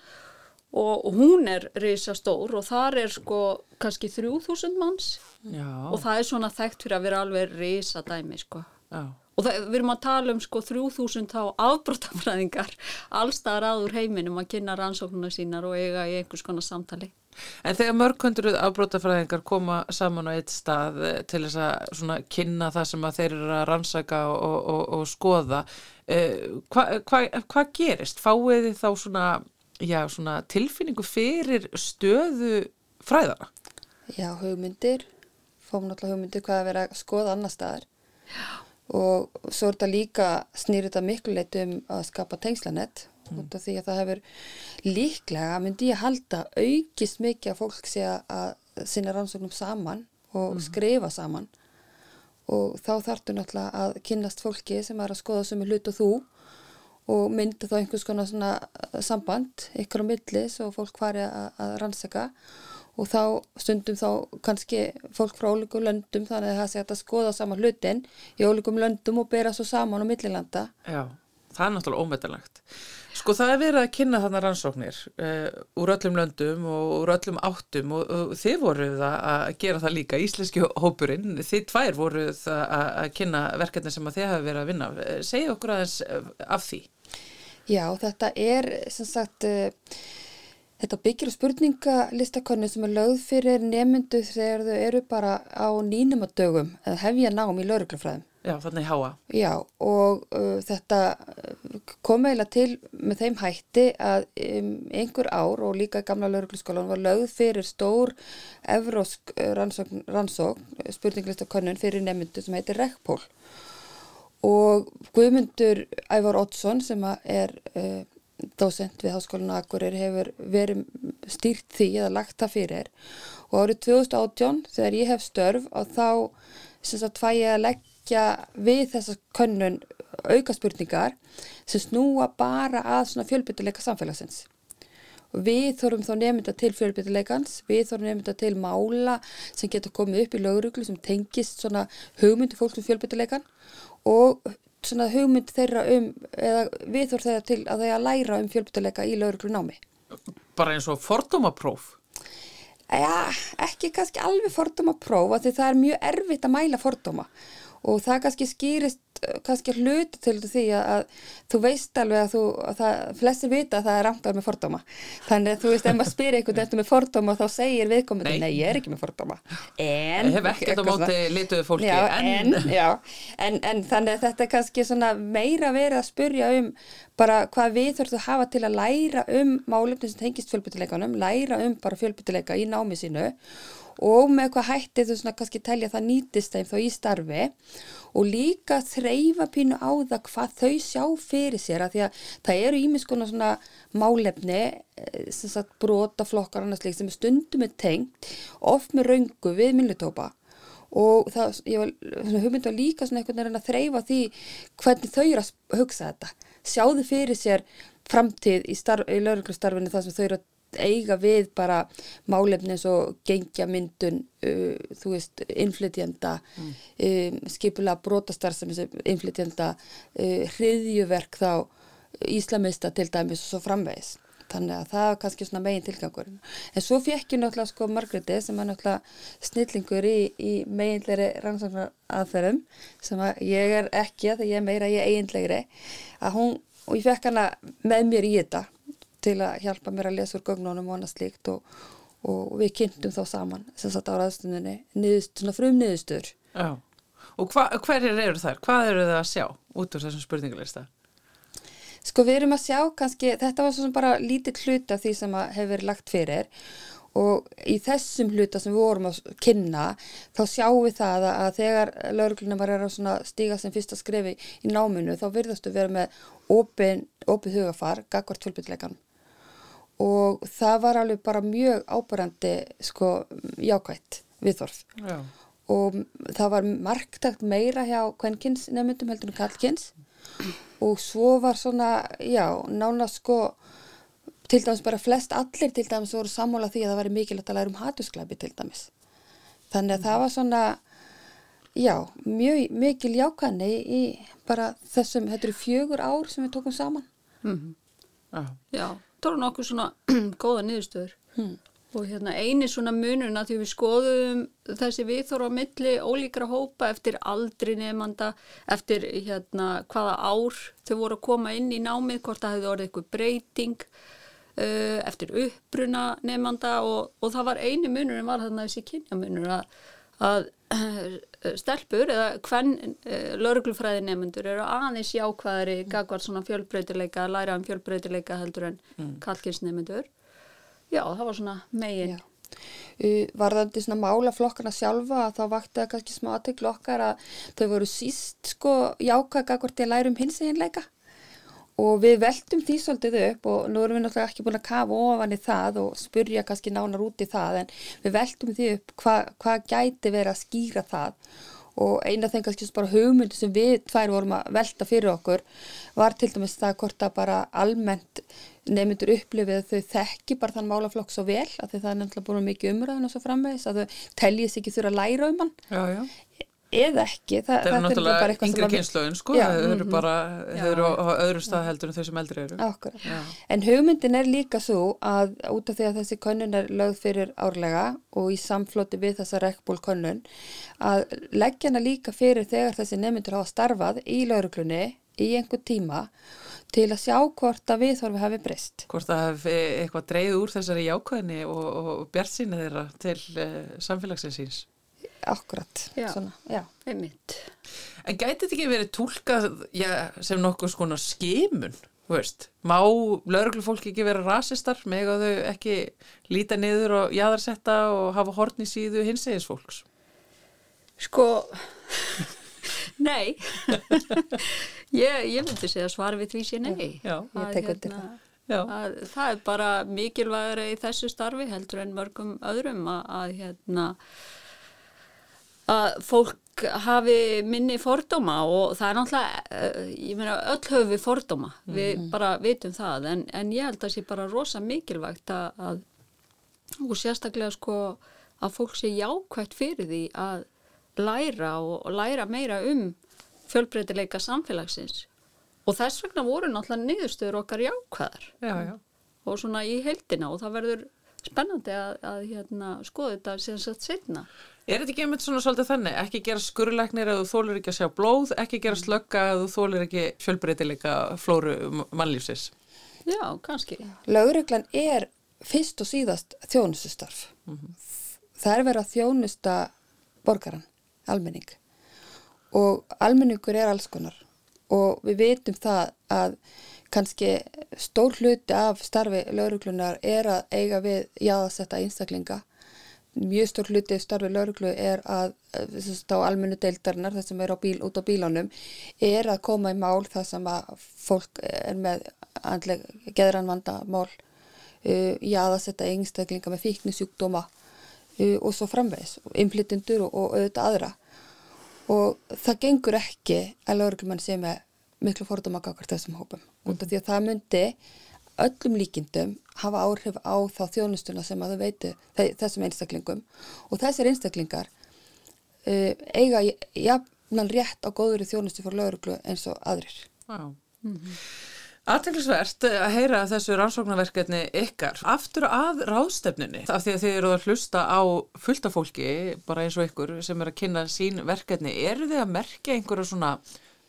Speaker 4: og, og hún er reysa stór og þar er sko kannski 3000 manns
Speaker 1: Já.
Speaker 4: og það er svona þekkt fyrir að vera alveg reysa dæmi sko.
Speaker 1: Já.
Speaker 4: Og það, við erum að tala um sko 3000 þá afbrótafræðingar allstaðar aður heiminum að kynna rannsóknuna sínar og eiga í einhvers konar samtali.
Speaker 1: En þegar mörgkvöndur afbrótafræðingar koma saman á eitt stað eh, til þess að kynna það sem þeir eru að rannsaka og, og, og skoða, eh, hvað hva, hva gerist? Fáið þið þá svona, já, svona tilfinningu fyrir stöðu fræðana?
Speaker 5: Já, hugmyndir, fáum náttúrulega hugmyndir hvað að vera að skoða annar staðar.
Speaker 4: Já
Speaker 5: og svo er þetta líka snýrið þetta miklu leitt um að skapa tengslanett mm. út af því að það hefur líklega myndi ég halda aukist mikið að fólk sé að sinna rannsóknum saman og mm. skrifa saman og þá þartu náttúrulega að kynast fólki sem er að skoða sem er hlut og þú og myndi þá einhvers konar svona samband ykkur á milli svo fólk hvari að, að rannsaka og þá stundum þá kannski fólk frá ólíkum löndum þannig að það sé að skoða saman hlutin í ólíkum löndum og bera svo saman á millilanda.
Speaker 1: Já, það er náttúrulega ómetanlegt. Sko það er verið að kynna þarna rannsóknir uh, úr öllum löndum og úr öllum áttum og, og þið voruð að gera það líka, íslenski hópurinn, þið tvær voruð að, að kynna verkefni sem að þið hafa verið að vinna. Eh, Segja okkur aðeins eh, af því.
Speaker 5: Já, þetta er sem sagt... Uh, Þetta byggir á spurningalistakonu sem er lögð fyrir nemyndu þegar þau eru bara á nínumadögum eða hefja nám í lauruglufræðum.
Speaker 1: Já, þannig háa.
Speaker 5: Já, og uh, þetta kom eiginlega til með þeim hætti að um, einhver ár og líka í gamla laurugluskólan var lögð fyrir stór evrósk rannsókn, rannsókn spurningalistakonun fyrir nemyndu sem heitir Rekpól. Og Guðmundur Ævar Oddsson sem er... Uh, dósent við Háskólan Akureyri hefur verið stýrt því eða lagt það fyrir. Og árið 2018 þegar ég hef störf og þá sem sagt fæ ég að leggja við þessa könnun auka spurningar sem snúa bara að svona fjölbyttuleika samfélagsins. Við þurfum þá nefnda til fjölbyttuleikans, við þurfum nefnda til mála sem getur komið upp í lauruglu sem tengist svona hugmyndi fólk um fjölbyttuleikan og svona hugmynd þeirra um, eða viðhór þeirra til að að læra um fjölbyttuleika í lauruglu námi.
Speaker 1: Bara eins og fordómapróf?
Speaker 5: Já, ekki kannski alveg fordómapróf, því það er mjög erfitt að mæla fordóma og það kannski skýrist kannski hluti til því að, að þú veist alveg að þú, að það, flestir vita að það er vera með fordóma. Þannig að þú veist, ef maður spyrir einhvern veginn með fordóma? þá segir viðkomandi, nei. nei, ég er ekki með fordóma.
Speaker 1: En Ég hef ekkert á móti lituðu fólki
Speaker 5: já, en, en, já, en, en þannig að þetta er kannski meira verið að spyrja um bara hvað við þurfum að hafa til að læra um málefni sem tengist fjölbyttileikanum læra um bara fjölbyttileika í námi sínu og með hvað hætti þú svona kannski telja það nýtist þeim þá í starfi og líka þreyfa pínu á það hvað þau sjá fyrir sér að því að það eru ímiðskona svona málefni eh, sem sagt brotaflokkar annars líkt sem stundum er tengt oft með raungu við minnutópa og það, ég var, hugmyndi var líka svona einhvern veginn að þreyfa því hvernig þau eru að hugsa þetta. Sjáðu fyrir sér framtíð í, í lauruglustarfinu þar sem þau eru að eiga við bara málefni eins og gengjamyndun, uh, þú veist, inflytjenda, mm. um, skipulega brotastar sem inflytjenda, uh, hriðjuverk þá, íslamista til dæmis og svo framvegis. Þannig að það var kannski svona megin tilgangurinn. En svo fekk ég náttúrulega sko Margreði sem er náttúrulega snillingur í, í meginleiri rannsóknar aðferðum sem að ég er ekki að það ég er meira ég eiginlegri að hún, og ég fekk hana með mér í þetta til að hjálpa mér að lesa úr gögnunum og annað slíkt og, og við kynntum þá saman sem satt á ræðstunni frum niðurstur
Speaker 1: Já, og hva, hverjir eru þær? Hvað eru þau að sjá út úr þessum spurningalista?
Speaker 5: Sko við erum að sjá kannski, þetta var svona bara lítið hluta því sem hefur verið lagt fyrir og í þessum hluta sem við vorum að kynna þá sjáum við það að þegar laurugluna var að stíga sem fyrsta skrefi í náminu þá virðastu vera með opið hugafar, gagvart fjölbytleikan og það var alveg bara mjög ábærandi sko jákvægt viðþorf Já. og það var marktakt meira hjá kvenkins nefndum heldur en kallkins og svo var svona, já, nána sko til dæmis bara flest allir til dæmis voru sammála því að það væri mikilvægt að læra um hatusklæpi til dæmis. Þannig að það var svona já, mjög mikil jákvæðni í bara þessum, þetta eru fjögur ár sem við tókum saman. Mm -hmm.
Speaker 4: Já, já þetta voru nokkuð svona góða niðurstöður hmm. og hérna eini svona mununa því við skoðum þessi viðþóru á milli ólíkra hópa eftir aldri nefnanda, eftir hérna hvaða ár þau voru að koma inn í námið, hvort það hefði orðið eitthvað breyting uh, eftir uppbruna nefnanda og, og það var eini munur en var þarna þessi kynjamunur að, að stelpur eða hvern uh, lauruglufræði nefnendur eru aðeins jákvæðari mm. gagvart svona fjölbreytileika læra um fjölbreytileika heldur en mm. kalkins nefnendur já það var svona megin
Speaker 5: varðandi svona málaflokkana sjálfa þá vakti það kannski smá aðtöklu okkar að þau voru síst sko jákaka hvort ég lærum hins eginleika og við veltum því svolítið upp og nú erum við náttúrulega ekki búin að kafa ofan í það og spurja kannski nánar út í það en við veltum því upp hvað hva gæti verið að skýra það og eina þeim kannski bara hugmyndi sem við tvær vorum að velta fyrir okkur var til dæmis það hvort að bara almennt nefndur upplifið að þau þekki bara þann málaflokk svo vel að það er nefnilega búin mikið umræðin og svo framvegis að þau teljist ekki þurfa að læra um hann
Speaker 1: já, já.
Speaker 5: Eða ekki
Speaker 1: það, það er náttúrulega yngri kynnslögin sko þau eru mhm. bara þau eru á öðru stað heldur en þau sem eldri eru
Speaker 5: en hugmyndin er líka svo að út af því að þessi könnun er lögð fyrir árlega og í samfloti við þessa rekkból könnun að leggja hana líka fyrir þegar þessi nefndur hafa starfað í lauruglunni í einhver tíma til að sjá hvort að viðhorfi hafi breyst.
Speaker 1: Hvort að hafi eitthvað dreyð úr þessari jákvæðinni og, og björnsýna þeirra til uh, samfélagsins síns.
Speaker 5: Akkurat,
Speaker 4: já, svona, já, einmitt.
Speaker 1: En gæti þetta ekki verið tólkað já, sem nokkuð svona skimun, veist? Má lauruglufólki ekki vera rasistar með að þau ekki líta niður og jæðarsetta og hafa hortni síðu hinsegis fólks?
Speaker 4: Sko... Nei, ég, ég myndi segja svar við því sé nei.
Speaker 5: Já, ég tek undir hérna,
Speaker 4: það. Að, það er bara mikilvægur í þessu starfi heldur en mörgum öðrum að, að, hérna, að fólk hafi minni fordóma og það er náttúrulega, eh, ég meina öll höfum við fordóma, mm við mhm. bara vitum það en, en ég held að það sé bara rosa mikilvægt að, og sérstaklega sko að fólk sé jákvægt fyrir því að læra og, og læra meira um fjölbreytileika samfélagsins og þess vegna voru náttúrulega niðurstöður okkar jákvæðar
Speaker 1: já, já.
Speaker 4: og svona í heldina og það verður spennandi að, að hérna, skoða þetta sem sagt setna.
Speaker 1: Er þetta ekki einmitt svona svolítið þannig? Ekki gera skurleiknir að þú þólir ekki að sjá blóð, ekki gera slögga að þú þólir ekki fjölbreytileika flóru mannlífsins?
Speaker 4: Já, kannski.
Speaker 5: Lauruglan er fyrst og síðast þjónustustarf. Mm -hmm. Það er verið að þjónusta borgaran almenning og almenningur er alls konar og við veitum það að kannski stór hluti af starfi lauruglunar er að eiga við jáðasetta einstaklinga mjög stór hluti starfi lauruglu er að að á almennu deildarinnar þess sem er á bíl, út á bílánum er að koma í mál það sem að fólk er með andleg geðranvandamál uh, jáðasetta einstaklinga með fíknisjúkdóma uh, og svo framvegs, inflytundur og, og auðvitað aðra. Og það gengur ekki að lauruglumann sé með miklu fordóma gagart þessum hópum út af því að það myndi öllum líkindum hafa áhrif á þá þjónustuna sem að þau veitu þessum einstaklingum og þessir einstaklingar uh, eiga jafnan rétt á góður þjónustu fyrir lauruglu eins og aðrir
Speaker 1: wow. mm -hmm. Aðteglisvert að heyra þessu rannsóknarverkefni ykkar aftur að ráðstefnunni af því að þið eru að hlusta á fullta fólki bara eins og ykkur sem er að kynna sín verkefni. Eru þið að merkja einhverju svona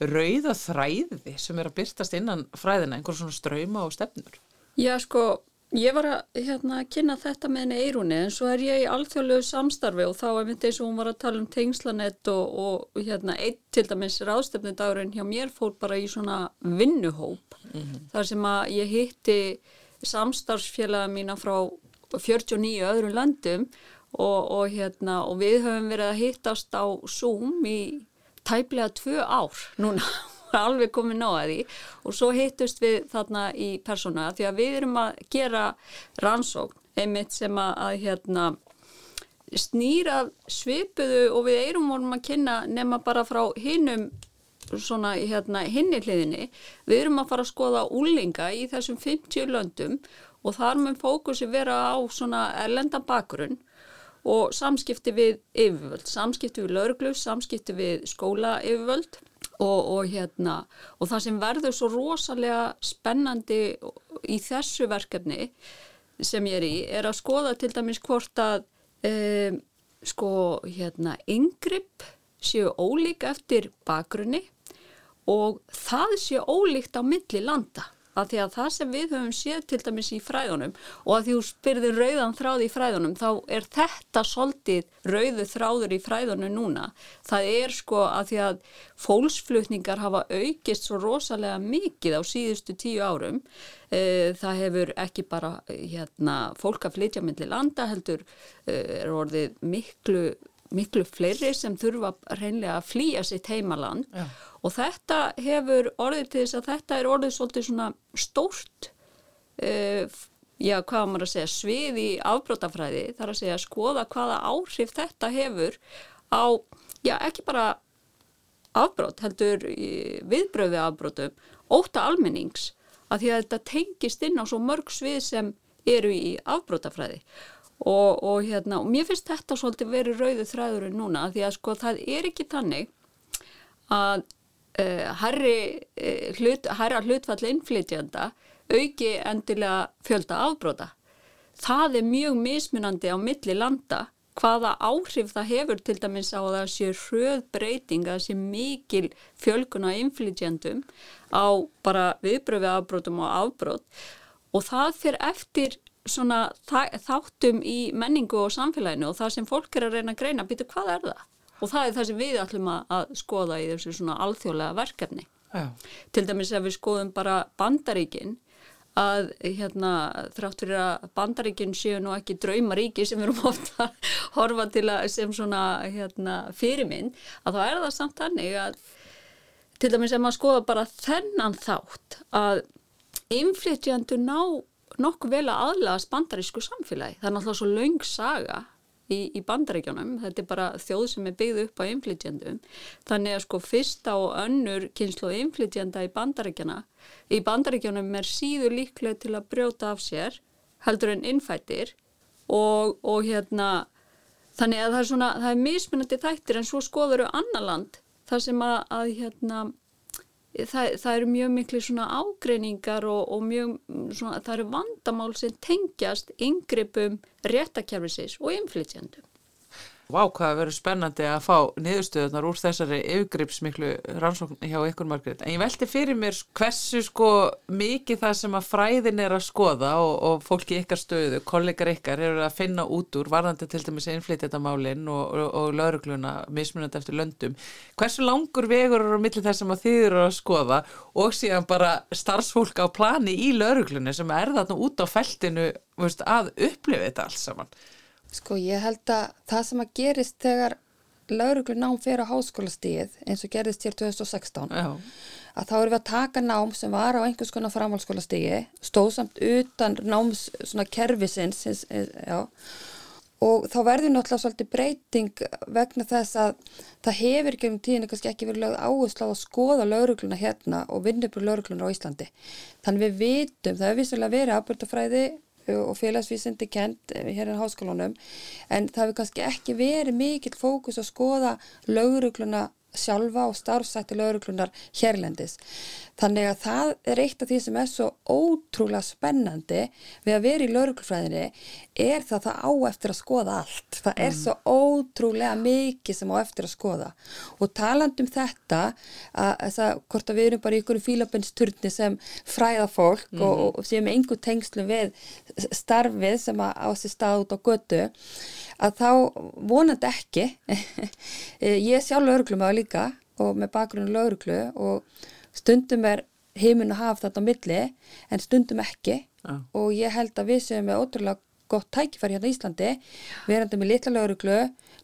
Speaker 1: rauða þræði sem er að byrtast innan fræðina, einhverju svona ströyma og stefnur?
Speaker 4: Já sko Ég var að hérna, kynna þetta með henni Eirúni en svo er ég í alþjóðlegu samstarfi og þá er myndið eins og hún var að tala um tengslanett og, og hérna, eitt til dæmis ráðstefnudagurinn hjá mér fór bara í svona vinnuhóp mm -hmm. þar sem að ég hitti samstarfsfélaga mína frá 49 öðrum landum og, og, hérna, og við höfum verið að hittast á Zoom í tæplega tvö ár núna alveg komið ná að því. Og svo hittust við þarna í persóna því að við erum að gera rannsókn einmitt sem að, að hérna snýra svipuðu og við erum vorum að kynna nema bara frá hinnum svona hérna hinni hliðinni. Við erum að fara að skoða úlinga í þessum 50 löndum og þar mun fókusi vera á svona erlenda bakgrunn og samskipti við yfirvöld, samskipti við lauruglu, samskipti við skóla yfirvöld og, og hérna og það sem verður svo rosalega spennandi í þessu verkefni sem ég er í er að skoða til dæmis hvort að e, sko hérna yngripp séu ólík eftir bakgrunni og það séu ólíkt á milli landa að því að það sem við höfum séð til dæmis í fræðunum og að því þú spyrðir rauðan þráði í fræðunum þá er þetta svolítið rauðu þráður í fræðunum núna. Það er sko að því að fólksflutningar hafa aukist svo rosalega mikið á síðustu tíu árum. Eh, það hefur ekki bara hérna, fólk að flytja myndli landa heldur eh, er orðið miklu miklu fleiri sem þurfa reynlega að flýja sitt heimaland. Já. og þetta hefur orðið til þess að þetta er orðið svolítið svona stórt uh, já hvað maður að segja svið í afbrótafræði þar að segja skoða hvaða áhrif þetta hefur á, já ekki bara afbrót heldur viðbröfi afbrótum óta almennings. Að því að þetta tengist inn á svo mörg svið sem eru í afbrótafræði og, og hérna, og mér finnst þetta svolítið verið rauðu þræðurinn núna því að sko það er ekki tannig að uh, herri uh, hlut, herra hlutfalli innflytjanda auki endilega fjölda afbróta. Það er mjög mismunandi á milli landa hvaða áhrif það hefur til dæmis á að það sé hröð breyting að það sé mikil fjölgun á innflytjandum á bara viðbröfi afbrótum og afbrót og það fyrir eftir svona þáttum í menningu og samfélaginu og það sem fólk er að reyna að greina, býtu hvað er það? Og það er það sem við ætlum að skoða í þessu svona alþjóðlega verkefni. Já. Til dæmis ef við skoðum bara bandaríkinn að hérna, þrátt fyrir að bandaríkinn séu nú ekki draumaríki sem við erum ofta að horfa til að sem svona hérna, fyrirminn að þá er það samt hannig að til dæmis ef maður skoða bara þennan þátt að inflytjandu ná nokkuð vel að aðlaðast bandarísku samfélagi. Það er náttúrulega svo laung saga í, í bandaríkjónum. Þetta er bara þjóð sem er byggð upp á inflytjandum. Þannig að sko fyrsta og önnur kynslu inflytjanda í bandaríkjana í bandaríkjónum er síður líklega til að brjóta af sér heldur en innfættir og, og hérna þannig að það er svona, það er mismunandi þættir en svo skoður við annar land þar sem að, að hérna það, það eru mjög miklu svona ágreiningar og, og mjög svona, það eru vandamál sem tengjast yngrippum réttakjærfisins og inflytjandum.
Speaker 1: Vá, hvað verður spennandi að fá niðurstöðunar úr þessari yfirgripsmiklu rannsókn hjá ykkur margrið. En ég velti fyrir mér hversu sko mikið það sem að fræðin er að skoða og, og fólki ykkar stöðu, kollegar ykkar eru að finna út úr varðandi til dæmis innflytjandamálinn og, og, og laurugluna mismunandi eftir löndum. Hversu langur vegur eru á milli þess að þið eru að skoða og síðan bara starfsfólk á plani í lauruglunni sem er þarna út á feltinu veist, að upplifa þetta alls saman?
Speaker 5: Sko ég held að það sem að gerist þegar lauruglu nám fyrir á háskólastíð eins og gerist hér 2016 Já. að þá eru við að taka nám sem var á einhvers konar framhalskólastígi stóð samt utan náms svona kervisins já, og þá verður náttúrulega svolítið breyting vegna þess að það hefur ekki um tíðinu kannski ekki verið lögð áherslu á að skoða laurugluna hérna og vinnubur lauruglunar á Íslandi þannig við vitum, það hefur vissulega verið afbjörntafræði og félagsvísindi kent eh, hér í háskólunum en það hefur kannski ekki verið mikill fókus að skoða laurugluna sjálfa og starfsætti lauruglunar hérlendis. Þannig að það er eitt af því sem er svo ótrúlega spennandi við að vera í lauruglufræðinni er það að það á eftir að skoða allt. Það er mm. svo ótrúlega mikið sem á eftir að skoða og talandum þetta að, að hvort að við erum bara í ykkur fílabennsturni sem fræða fólk mm. og, og sem einhver tengslu við starfið sem á sér stað út á götu að þá vonandi ekki ég sjálf lauruglum á líka og með bakgrunn lauruglu og stundum er heiminn að hafa þetta á milli en stundum ekki. Ah. og ég held að við séum með ótrúlega gott tækifæri hérna í Íslandi verandi með litla lauruglu,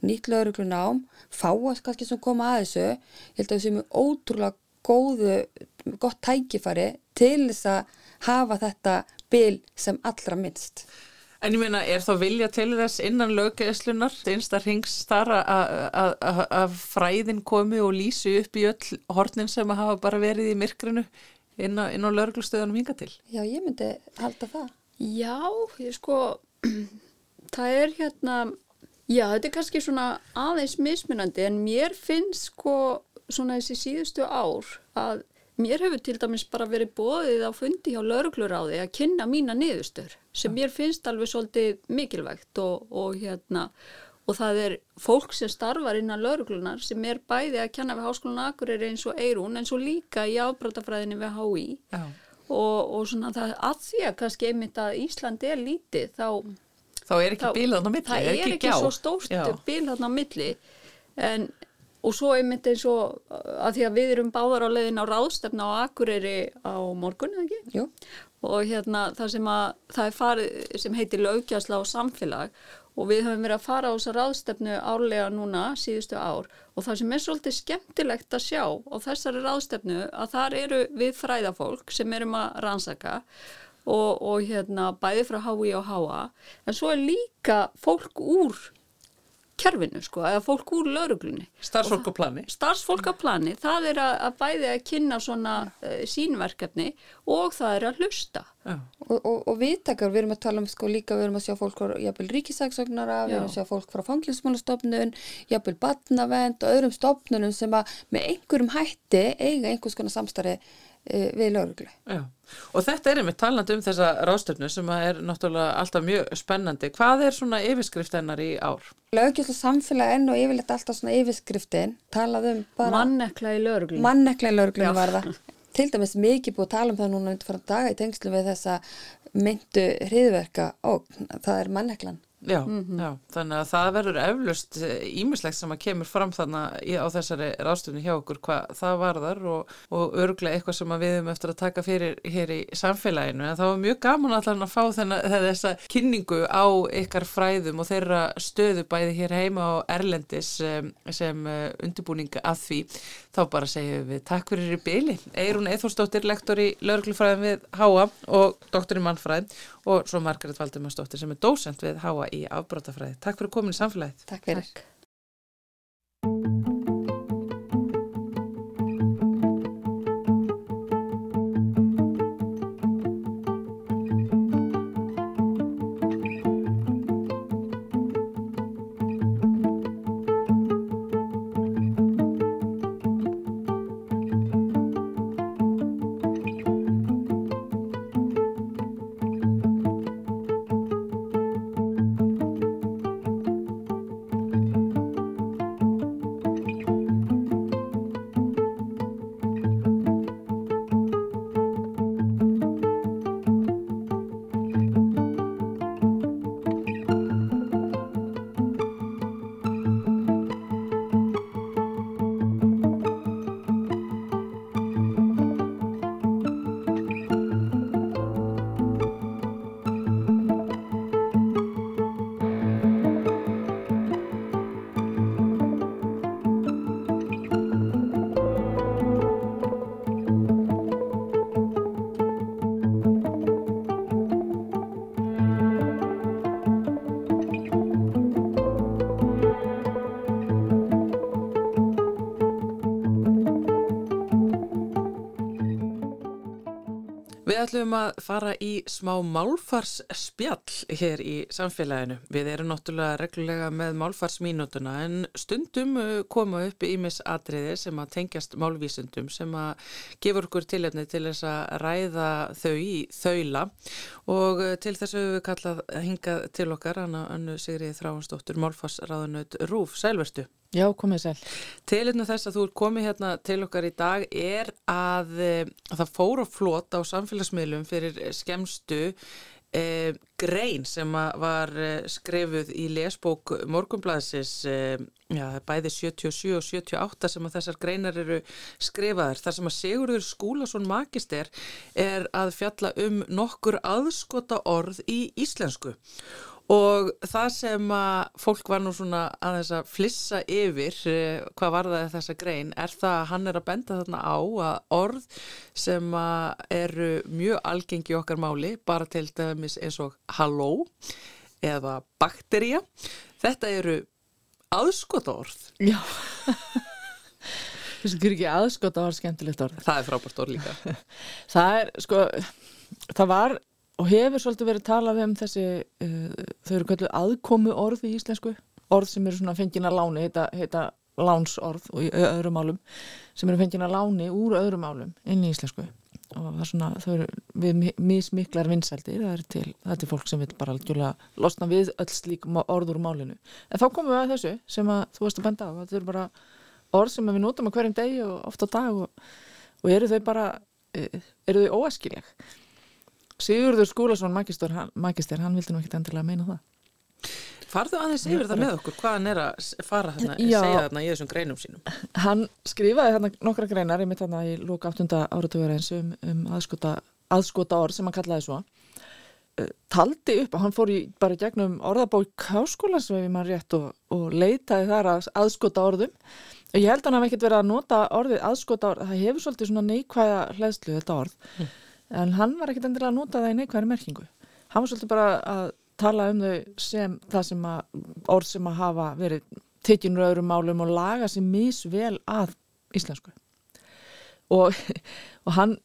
Speaker 5: nýtt lauruglu nám fáast kannski sem koma að þessu. Ég held að við séum með ótrúlega góðu, gott tækifæri til þess að hafa þetta bil sem allra minnst
Speaker 1: En ég meina, er þá vilja til þess innan löggeðslunar, einsta rings þar að fræðin komi og lýsi upp í öll hornin sem hafa bara verið í myrkrinu inn á, á löglustöðunum hinga til?
Speaker 5: Já, ég myndi halda það.
Speaker 4: Já, ég sko, það er hérna, já, þetta er kannski svona aðeins mismunandi en mér finnst sko svona þessi síðustu ár að Mér hefur til dæmis bara verið bóðið á fundi hjá laurugluráði að kynna mína niðurstur sem mér finnst alveg svolítið mikilvægt og, og, hérna, og það er fólk sem starfar innan lauruglunar sem er bæði að kenna við háskólan Akureyri eins og Eirún eins og líka í ábráttafræðinni við HÍ Já. og, og svona það að því að kannski einmitt að Ísland er lítið þá
Speaker 1: Þá er ekki bíl þarna á milli,
Speaker 4: það er ekki, ekki svo stórt bíl þarna á milli. En og svo einmitt eins og að því að við erum báðar á leiðin á ráðstefna á Akureyri á morgun, eða ekki?
Speaker 5: Jú.
Speaker 4: Og hérna það sem að það er farið sem heitir lögjastla á samfélag og við höfum verið að fara á þessa ráðstefnu árlega núna síðustu ár og það sem er svolítið skemmtilegt að sjá á þessari ráðstefnu að þar eru við fræðafólk sem erum að rannsaka og, og hérna bæði frá HÍ og HA en svo er líka fólk úr kerfinu sko, eða fólk úr lauruglunni.
Speaker 1: Starfsfólk á plani.
Speaker 4: Starfsfólk á plani, það er að, að bæði að kynna svona uh, sínverkefni og það er að hlusta.
Speaker 5: Og, og, og viðtakar, við erum að tala um sko líka, við erum að sjá fólk frá jafnvel ríkisagsögnara, við erum að sjá fólk frá fanglismálastofnun, jafnvel batnavend og öðrum stofnunum sem að með einhverjum hætti eiga einhvers konar samstarfi uh, við lauruglu.
Speaker 1: Já. Og þetta er einmitt talandi um þessa ráðstöfnu sem er náttúrulega alltaf mjög spennandi. Hvað er svona yfirskrift hennar í ár?
Speaker 5: Lögjöld og samfélag enn og yfirleitt alltaf svona yfirskriftin talað um bara...
Speaker 4: Mannekla í lauruglunni.
Speaker 5: Mannekla í lauruglunni var það. Til dæmis mikið búið að tala um það núna undir fara daga í tengslu við þessa myndu hriðverka og það er manneklan.
Speaker 1: Já, mm -hmm. já, þannig að það verður eflust ímislegt sem að kemur fram þannig á þessari ráðstöfni hjá okkur hvað það varðar og, og örglega eitthvað sem við höfum eftir að taka fyrir hér í samfélaginu en það var mjög gaman allan að fá þennan, þessa kynningu á ykkar fræðum og þeirra stöðu bæði hér heima á Erlendis sem, sem eh, undirbúning að því þá bara segjum við takk fyrir í byli Eirún Eithórsdóttir, lektor í lauruglufræðum við Háa og doktor í mannfræð og svo Margaret Valdimarsdóttir sem er dósent við Háa í afbrótafræði. Takk fyrir komin í samfélagið.
Speaker 5: Takk fyrir.
Speaker 1: Ætlum að fara í smá málfarsspjall hér í samfélaginu. Við erum náttúrulega reglulega með málfarsmínutuna en stundum uh, koma upp ímis atriði sem að tengjast málvísundum sem að gefur okkur tilefni til þess að ræða þau í þaula og uh, til þess að við kallað hingað til okkar, Anna Önnu Sigrið Þráhansdóttur, málfarsraðunöð Rúf, sælverstu.
Speaker 6: Já, komið sæl.
Speaker 1: Tilinu þess að þú er komið hérna til okkar í dag er að, að eh, það fór á flót á samfélagsmiðlum fyrir skemstu eh, grein sem var eh, skrifuð í lesbók Morgunblæðsis eh, já, bæði 77 og 78 sem að þessar greinar eru skrifaðar. Það sem að Sigurður Skúlason magister er að fjalla um nokkur aðskota orð í íslensku Og það sem að fólk var nú svona að þess að flissa yfir eh, hvað var það þessa grein er það að hann er að benda þarna á að orð sem eru mjög algengi okkar máli bara til dæmis eins og halló eða bakterja. Þetta eru aðskota orð.
Speaker 6: Já, þess að það er ekki aðskota orð skemmtilegt orð.
Speaker 1: Það er frábært orð líka.
Speaker 6: það er sko, það var og hefur svolítið verið talað um þessi uh, þau eru kallið aðkomu orð í íslensku. Orð sem eru svona fengina láni heita, heita lánsorð og í öðrum málum sem eru fengina láni úr öðrum málum inn í íslensku. Og það er svona, þau eru við mismiklar vinsældir, það er til það er til fólk sem vil bara algjörlega losna við öll slík orður úr málinu. En þá komum við að þessu sem að þú veist að benda á þetta eru bara orð sem við notum á hverjum degi og ofta á dag og, og eru þau bara eru þau óæskileg Sigurður Skúlason magister, magister, hann vildi nú ekki endilega meina það
Speaker 1: Farðu aðeins yfir það með okkur, hvaðan er að fara þarna, Já, segja þarna í þessum greinum sínum?
Speaker 6: Hann skrifaði þarna nokkra greinar, ég mitt þarna í lóka 8. áratögur eins um, um aðskota, aðskota orð sem hann kallaði svo uh, taldi upp og hann fór í bara gegnum orðabók háskólas við maður rétt og, og leitaði þar að aðskota orðum og ég held að hann hef ekkert verið að nota orðið aðskota orð, það hefur svolítið svona neikvæða hlæðslu þetta orð, mm. En hann var ekkert endilega að nota það í neikvæðri merkingu. Hann var svolítið bara að tala um þau sem það sem að orð sem að hafa verið tekjunur öðrum málum og laga sér mísvel að íslensku. Og, og hann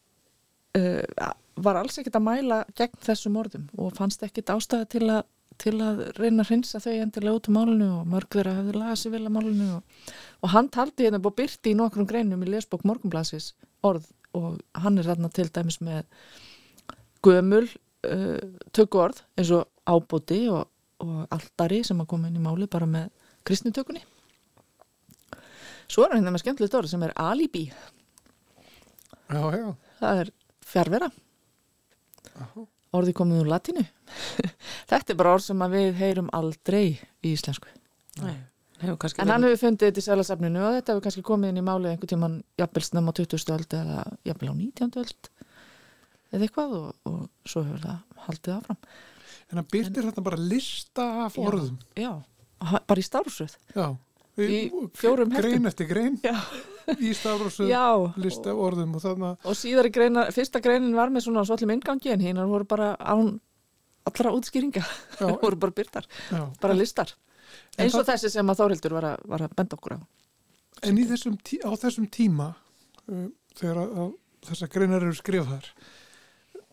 Speaker 6: uh, var alls ekkit að mæla gegn þessum orðum og fannst ekkit ástæði til að, til að reyna að hrinsa þau endilega út á málunu og mörg þeirra hefði lagað sér vel að málunu og, og hann taldi hérna búið byrti í nokkrum greinum í lesbók Morgunblassis orð og hann er þarna til dæmis með gömul uh, tökku orð eins og ábúti og, og alltari sem að koma inn í máli bara með kristnitökunni. Svo er hérna með skemmtilegt orð sem er alibi.
Speaker 2: Já, já.
Speaker 6: það er fjárvera orði komið úr latinu þetta er bara orð sem við heyrum aldrei í íslensku. Nei, en hann hefur fundið þetta í sælasafninu og þetta hefur kannski komið inn í máli einhvern tíman jafnvelsnum á 20. öld eða jafnvel á 19. öld eða eitthvað og, og svo hefur það haldið áfram
Speaker 2: En það byrtir þetta bara lista af já, orðum
Speaker 6: Já, bara í stafrúsröð
Speaker 2: Já, í,
Speaker 6: í fjórum
Speaker 2: heftum Grein eftir grein já. í stafrúsröð lista af orðum
Speaker 6: Og, þarna... og síðar í greina, fyrsta greinin var með svona svallum ingangi en hinn voru bara án allra útskýringa voru bara byrtar, já. bara listar eins og það... þessi sem að Þórildur var að, var að benda okkur á
Speaker 2: En þessum tí, á þessum tíma um, þegar að, að þessar greinar eru skrifaðar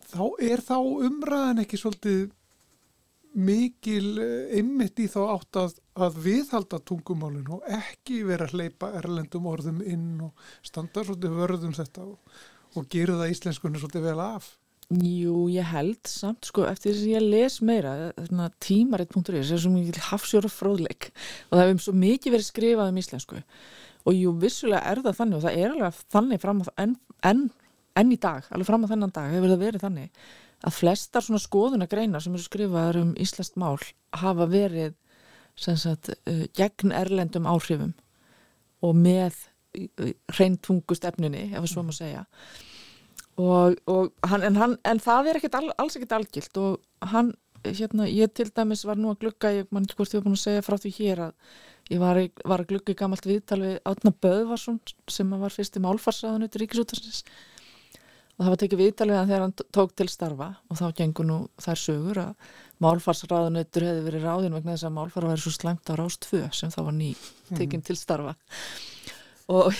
Speaker 2: þá er þá umræðan ekki svolítið mikil eh, einmitt í þá átt að, að viðhalda tungumálun og ekki vera að hleypa erlendum orðum inn og standa svolítið vörðum þetta og, og gera það íslenskunni svolítið vel af.
Speaker 6: Jú, ég held samt sko, eftir þess að ég les meira tímaritt.is er svo mikið hafsjóra fróðleik og það hefum svo mikið verið skrifað um íslensku. Og jú, vissulega er það þannig og það er alveg þannig fram á enn en, en í dag, alveg fram á þennan dag hefur það verið þannig að flestar svona skoðunagreinar sem eru skrifaður um Íslandst mál hafa verið sagt, uh, gegn erlendum áhrifum og með uh, reyntungu stefnunni, ef það svo maður segja og, og hann, en, hann, en það er ekkit all, alls ekkit algilt og hann, hérna, ég til dæmis var nú að glukka, ég man ekki hvort ég var búin að segja frá því hér að ég var, var að glukka í gamalt viðtal við Átna Böðvarsson sem var fyrst í málfarsaðan út í Ríkisútarsins og það var tekið viðtalið að þegar hann tók til starfa og þá gengur nú þær sögur að málfarsraðunautur hefði verið ráðin vegna þess að málfara væri svo slæmt á rást 2 sem þá var ný tekinn mm. til starfa og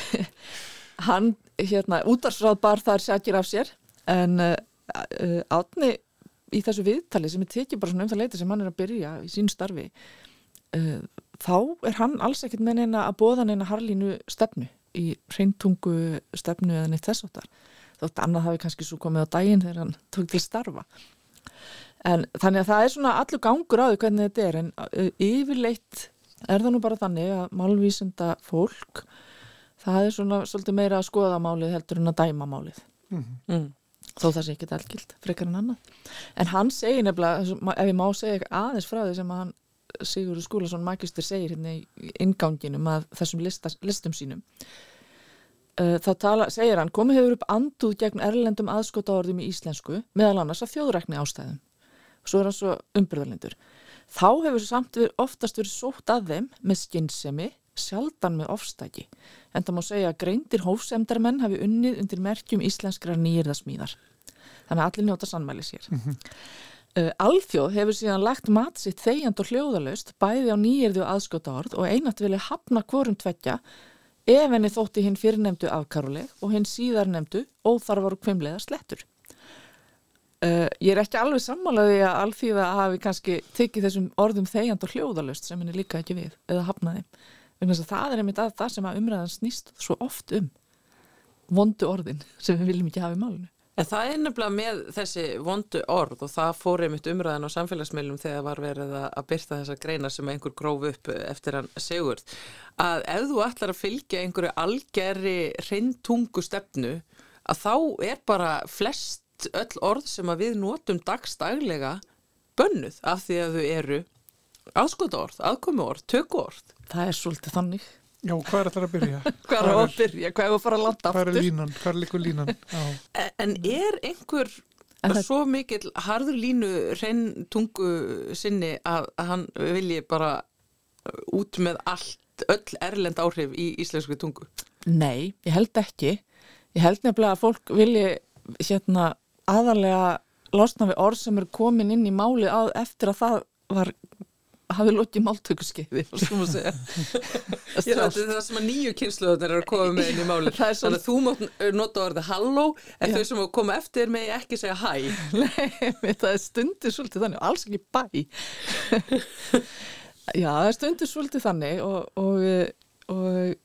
Speaker 6: hann hérna útarsráð bar þar sækir af sér en uh, uh, átni í þessu viðtali sem er tekið bara svona um það leiti sem hann er að byrja í sín starfi uh, þá er hann alls ekkert með neina að bóða neina harlínu stefnu í reyntungu stefnu eða neitt þess áttar þótt annað hafi kannski svo komið á daginn þegar hann tók til starfa. En þannig að það er svona allur gangur á því hvernig þetta er en yfirleitt er það nú bara þannig að málvísenda fólk það er svona svolítið meira að skoða málið heldur en að dæma málið mm -hmm. mm. þó það sé ekki algilt frekar en annað en hann segir nefnilega, ef ég má segja aðeins frá því sem að hann Sigurður Skúlason Magister segir hérna í inganginum að þessum listas, listum sínum Uh, þá tala, segir hann, komið hefur upp anduð gegn erlendum aðskotaorðum í íslensku meðal annars að þjóðrækni ástæðum svo er hann svo umbyrðalindur þá hefur samt við oftast verið sótt að þeim með skinnsemi sjaldan með ofstæki en það má segja að greindir hófsemdarmenn hafi unnið undir merkjum íslenskra nýjirðasmíðar þannig að allir njóta sannmæli sér mm -hmm. uh, Alþjóð hefur síðan lagt mat sitt þegjand og hljóðalöst bæði á nýjirðu aðskotaorð og einat vilja hafna hvorum tveggja ef henni þótti hinn fyrirnemdu afkaruleg og hinn síðar nemdu óþarfar og kvimlega slettur. Uh, ég er ekki alveg sammálaði að alþýða hafi kannski tekið þessum orðum þegjand og hljóðalust sem henni líka ekki við eða hafnaði. Það er einmitt að það sem að umræðan snýst svo oft um vondu orðin sem við viljum ekki hafa í málunum.
Speaker 1: En það er nefnilega með þessi vondu orð og það fór einmitt umræðan á samfélagsmeilum þegar var verið að byrta þessa greina sem einhver gróf upp eftir hann segurð að ef þú ætlar að fylgja einhverju algerri reyntungu stefnu að þá er bara flest öll orð sem að við notum dagstaglega bönnuð af því að þau eru aðskota orð, aðkomi orð, töku orð.
Speaker 6: Það er svolítið þannig.
Speaker 2: Já, hvað er þetta að byrja?
Speaker 6: hvað er að byrja? Hvað er að fara að landa aftur?
Speaker 2: Hvað er línan? Hvað er líku línan?
Speaker 1: En, en er einhver það... svo mikil harður línu hrein tungu sinni að, að hann vilji bara út með allt, öll erlend áhrif í íslensku tungu?
Speaker 6: Nei, ég held ekki. Ég held nefnilega að fólk vilji hérna aðalega losna við orð sem eru komin inn í máli að eftir að það var hafi lokið máltökurskeiði
Speaker 1: Ég rætti það sem að nýju kynsluðunar eru að koma með inn í máli þannig að þú mátt nota orðið halló en Já. þau sem koma eftir með ekki segja hæ.
Speaker 6: Nei, það er stundir svolítið þannig og alls ekki bæ. Já, það er stundir svolítið þannig og, og, og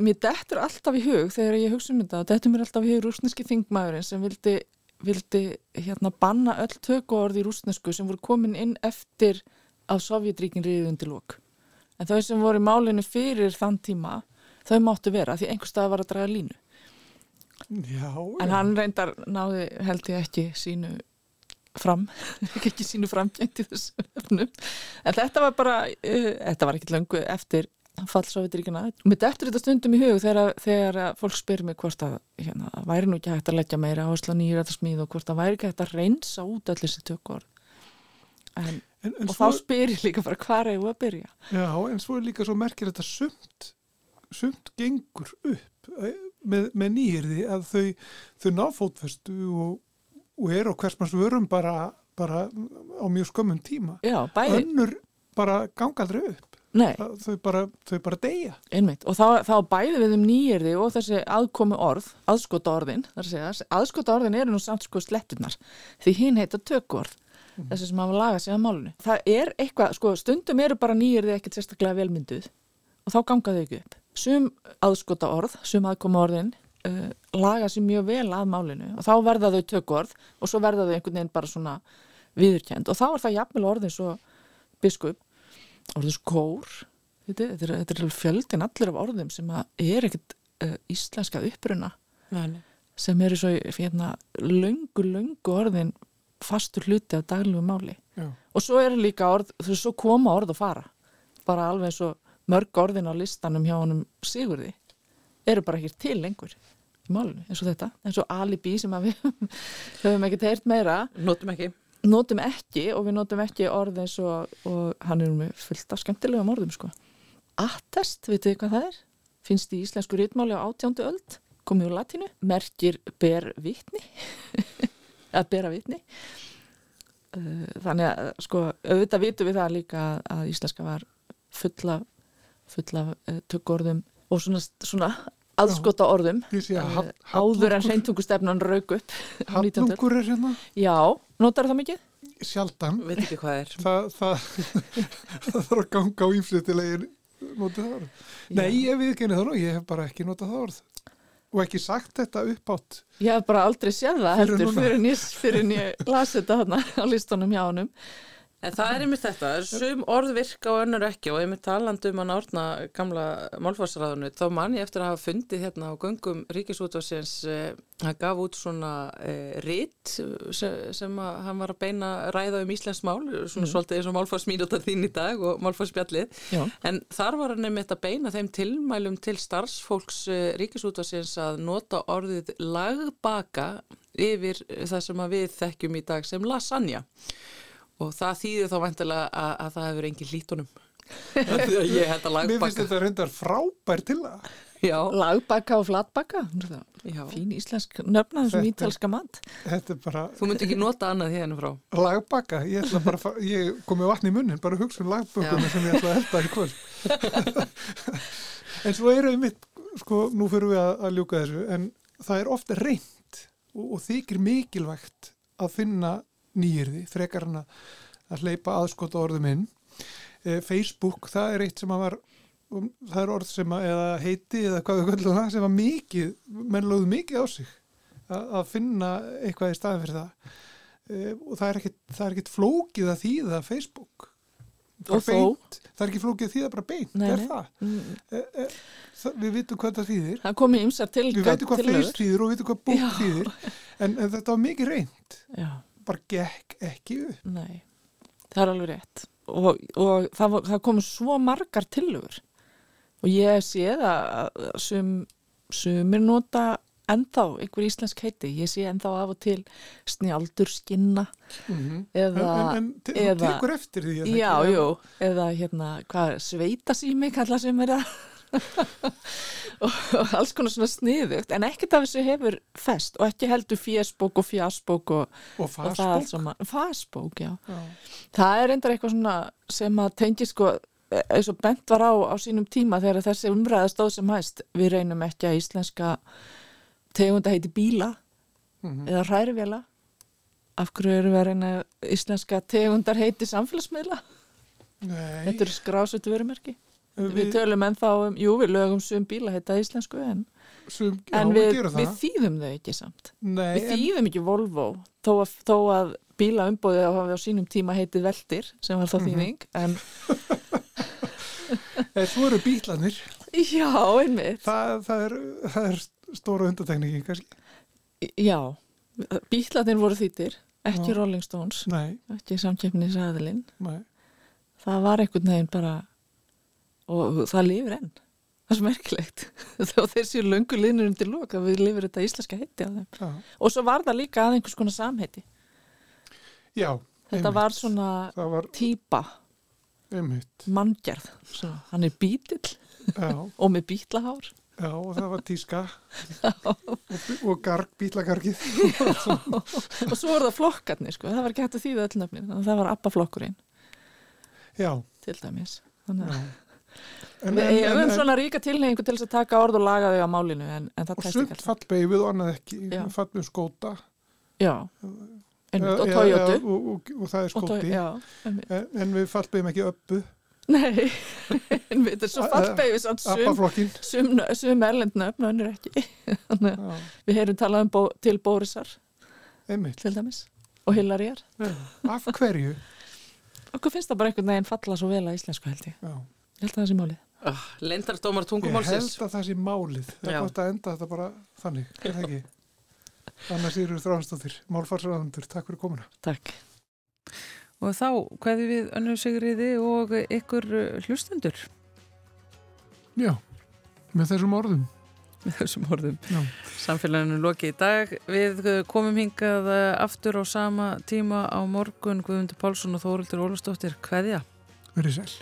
Speaker 6: mér dettur alltaf í hug þegar ég hugsa um þetta, dettur mér alltaf í hug rúsneski þingmaðurinn sem vildi, vildi hérna banna öll tökuorð í rúsnesku sem voru komin inn eftir að Sovjetríkin riðið undir lók. En þau sem voru í málinu fyrir þann tíma, þau máttu vera því einhver stað var að draga línu.
Speaker 2: Já,
Speaker 6: en hann reyndar náði held ég ekki sínu fram, ekki sínu framgengt í þessu öfnum. En þetta var bara, uh, þetta var ekki langu eftir fall Sovjetríkina. Mér deftur þetta stundum í hug þegar, þegar fólk spyr mér hvort að hérna, væri nú ekki hægt að leggja meira áherslu nýra þetta smíð og hvort að væri ekki hægt að reynsa út allir þessi tökor. En En, en og svo, þá spyr ég líka bara hvað er ég að byrja?
Speaker 2: Já, en svo er líka svo merkir þetta sumt sumt gengur upp eh, með, með nýjirði að þau, þau ná fótfestu og, og er á hversmanns vörum bara, bara á mjög skömmun tíma.
Speaker 6: Já, bæði.
Speaker 2: Önnur bara ganga aldrei upp. Þau bara, þau bara deyja.
Speaker 6: Einmitt. og þá, þá bæði við um nýjirði og þessi aðkomi orð, aðskota orðin aðskota orðin eru nú samt sko slettunar því hinn heita tökvorð mm. Þessi sem hafa lagað sig að málunni. Það er eitthvað, sko, stundum eru bara nýjir þið ekkert sérstaklega velmynduð og þá gangaðu ekki upp. Sum aðskota orð, sum aðkoma orðin uh, laga sér mjög vel að málinu og þá verða þau tökord og svo verða þau einhvern veginn bara svona viðurkend og þá er það jafnvel orðin svo biskup, orðin svo kór þetta, er, þetta er fjöldin allir af orðum sem er ekkert uh, íslenska uppruna
Speaker 1: Nei.
Speaker 6: sem eru svo hérna, löngu, löngu orðin fastur hluti af daglegu máli Já. og svo er líka orð, þú veist, svo koma orð að fara bara alveg eins og mörg orðin á listanum hjá honum Sigurði eru bara ekki til lengur í málunum, eins og þetta, eins og alibi sem við höfum ekkert heyrt meira
Speaker 1: notum ekki
Speaker 6: notum ekki og við notum ekki orð eins og, og hann er með fullt af skemmtilega orðum sko. attest, veitu þið hvað það er? finnst í íslensku rítmáli á átjándu öld komið úr latinu, merkir ber vitni að bera vitni. Uh, þannig að sko auðvitað vitum við það líka að íslenska var fulla fulla uh, tökkorðum og svona, svona aðskota orðum
Speaker 2: uh,
Speaker 6: áður en reynntungustefnan rauk upp
Speaker 2: Hallungur er hérna?
Speaker 6: Já, notar það mikið?
Speaker 2: Sjaldan.
Speaker 1: Veit ekki hvað er.
Speaker 2: Það, það, það þarf að ganga á ég nota það orð. Nei, ég við ekki henni það og ég hef bara ekki notað það orð og ekki sagt þetta upp átt
Speaker 6: Ég hef bara aldrei séð það heldur fyrir en ég, ég lasi þetta hana á listunum hjá hannum
Speaker 1: En það er einmitt þetta, sum orð virka og önnur ekki og einmitt talandu um hann árna gamla málfarsraðinu, þá man ég eftir að hafa fundið hérna á göngum Ríkisútvarsins eh, hann gaf út svona eh, ritt sem, að hann var að beina ræða um Íslands mál, svona mm. svolítið eins og málfarsmínutar þín í dag og málfarsspjallið, en þar var hann einmitt að beina þeim tilmælum til starfsfólks eh, Ríkisútvarsins að nota orðið lagbaka yfir það sem við þekkjum í dag sem lasagna og það þýðir þá vantilega að, að það hefur engin hlítunum ég held að lagbakka
Speaker 2: Mér finnst þetta reyndar frábær til það
Speaker 6: Já. Lagbakka og flatbakka Fín íslensk nöfnaður sem ítalska mat.
Speaker 2: bara...
Speaker 1: Þú myndi ekki nota annað henni frá.
Speaker 2: Lagbakka, ég, bara, ég komi vatni í munnin bara hugsa um lagbökkunum sem ég ætla að helda í kvöld. En svo er einmitt sko, nú fyrir við að, að ljúka þessu en það er ofta reynd og, og þykir mikilvægt að finna nýjirði, frekar hann að hleypa aðskota orðum inn. E, Facebook, það er eitt sem að var, um, það er orð sem að, eða heiti eða hvað við kallum það, sem var mikið, menn lögðu mikið á sig að, að finna eitthvað í staðin fyrir það. E, og það er ekkit, það er ekkit flókið að þýða Facebook. beint, þó, það er ekki flókið því það er bara beint,
Speaker 6: nei,
Speaker 2: er það? Mm. E, það við vitum hvað það þýðir
Speaker 6: það
Speaker 2: við veitum hvað feist þýðir og við veitum hvað búk þýðir en, en þetta var mikið reynd
Speaker 6: Já.
Speaker 2: Bara gekk ekki upp.
Speaker 6: Nei, það er alveg rétt. Og, og það, það komu svo margar tilögur og ég sé það að sum, sumir nota ennþá einhver íslensk heiti, ég sé ennþá af og til snjáldur skinna
Speaker 2: mm -hmm.
Speaker 6: eða
Speaker 2: en, en, en eða, tekur eftir því
Speaker 6: já, jú, eða hérna hvað, sveitasými kalla sem er það og, alls konar svona sniðugt en ekkert af þessu hefur fest og ekki heldur fjesbók og fjasbók og,
Speaker 2: og fasbók
Speaker 6: það er reyndar eitthvað svona sem að tengi sko eins og bent var á á sínum tíma þegar þessi umræða stóð sem hæst. Við reynum ekki að íslenska tegunda heiti bíla mm -hmm. eða hærivela af hverju eru við að reyna íslenska tegundar heiti samfélagsmiðla?
Speaker 2: Nei.
Speaker 6: þetta eru skrásutu verumerki við, við tölum ennþá um, jú við lögum sum bíla heita íslensku en,
Speaker 2: sum, já,
Speaker 6: en við, við þýðum þau ekki samt
Speaker 2: Nei,
Speaker 6: við þýðum en... ekki Volvo þó að, þó að bíla umbóðið á, á sínum tíma heitið Veldir sem var þá mhm. þýðing mm -hmm. en
Speaker 2: Þú eru bílanir
Speaker 6: Já, einmitt
Speaker 2: það, það, er, það er stóra undatekningi kannski?
Speaker 6: Já, bílatin voru þýttir, ekki. Rolling Stones,
Speaker 2: Nei.
Speaker 6: ekki samkjöfnisæðilinn. Það var einhvern veginn bara, og það lifir enn. Það er svo merkilegt. Þá þessi löngu liðnur undir lók að við lifir þetta íslenska heiti á þeim.
Speaker 2: Já.
Speaker 6: Og svo var það líka að einhvers konar samheiti.
Speaker 2: Já.
Speaker 6: Þetta einmitt. var svona var... týpa, manngjörð. Hann er bítill og með bítlahár.
Speaker 2: Já, og það var tíska og, og garg, bílagargið
Speaker 6: og svo voru það flokkarnir sko, það var ekki hægt að þýða öll nöfnin þannig að það var appaflokkurinn
Speaker 2: Já
Speaker 6: til dæmis en, en, við hefum en, svona ríka tilhengu til þess að taka orð og laga þau á málinu en, en það
Speaker 2: og sumt fallbeigð og annað ekki fallbeigð skóta.
Speaker 6: Já, einmitt, og Toyota.
Speaker 2: og, og, og það er skóti. já, en við fallbeigjum ekki uppu
Speaker 6: Nei, en við erum svo fallbegið sum, sum erlendnöfn og önnur ekki. Við heyrum talað um bó, til Bórisar
Speaker 2: Einmitt.
Speaker 6: til dæmis og Hillaríjar
Speaker 2: Af hverju?
Speaker 6: Okkur finnst það bara einhvern veginn falla svo vel að íslensku held ég.
Speaker 2: Já.
Speaker 6: Ég held að það sé málið
Speaker 1: oh, ah, Lendardómar tungumálsins
Speaker 2: Ég held að það sé málið Það er gott að enda þetta bara þannig, er það ekki? Annars eru þráðanstóttir Málfarsraðandur, takk fyrir komuna
Speaker 6: Takk
Speaker 1: Og þá hvaði við önnu sigriði og ykkur hlustendur.
Speaker 2: Já, með þessum orðum.
Speaker 1: Með þessum orðum.
Speaker 2: Já.
Speaker 1: Samfélaginu loki í dag. Við komum hingað aftur á sama tíma á morgun Guðmundur Pálsson og Þórildur Ólastóttir. Hvaðja?
Speaker 2: Verið sæl.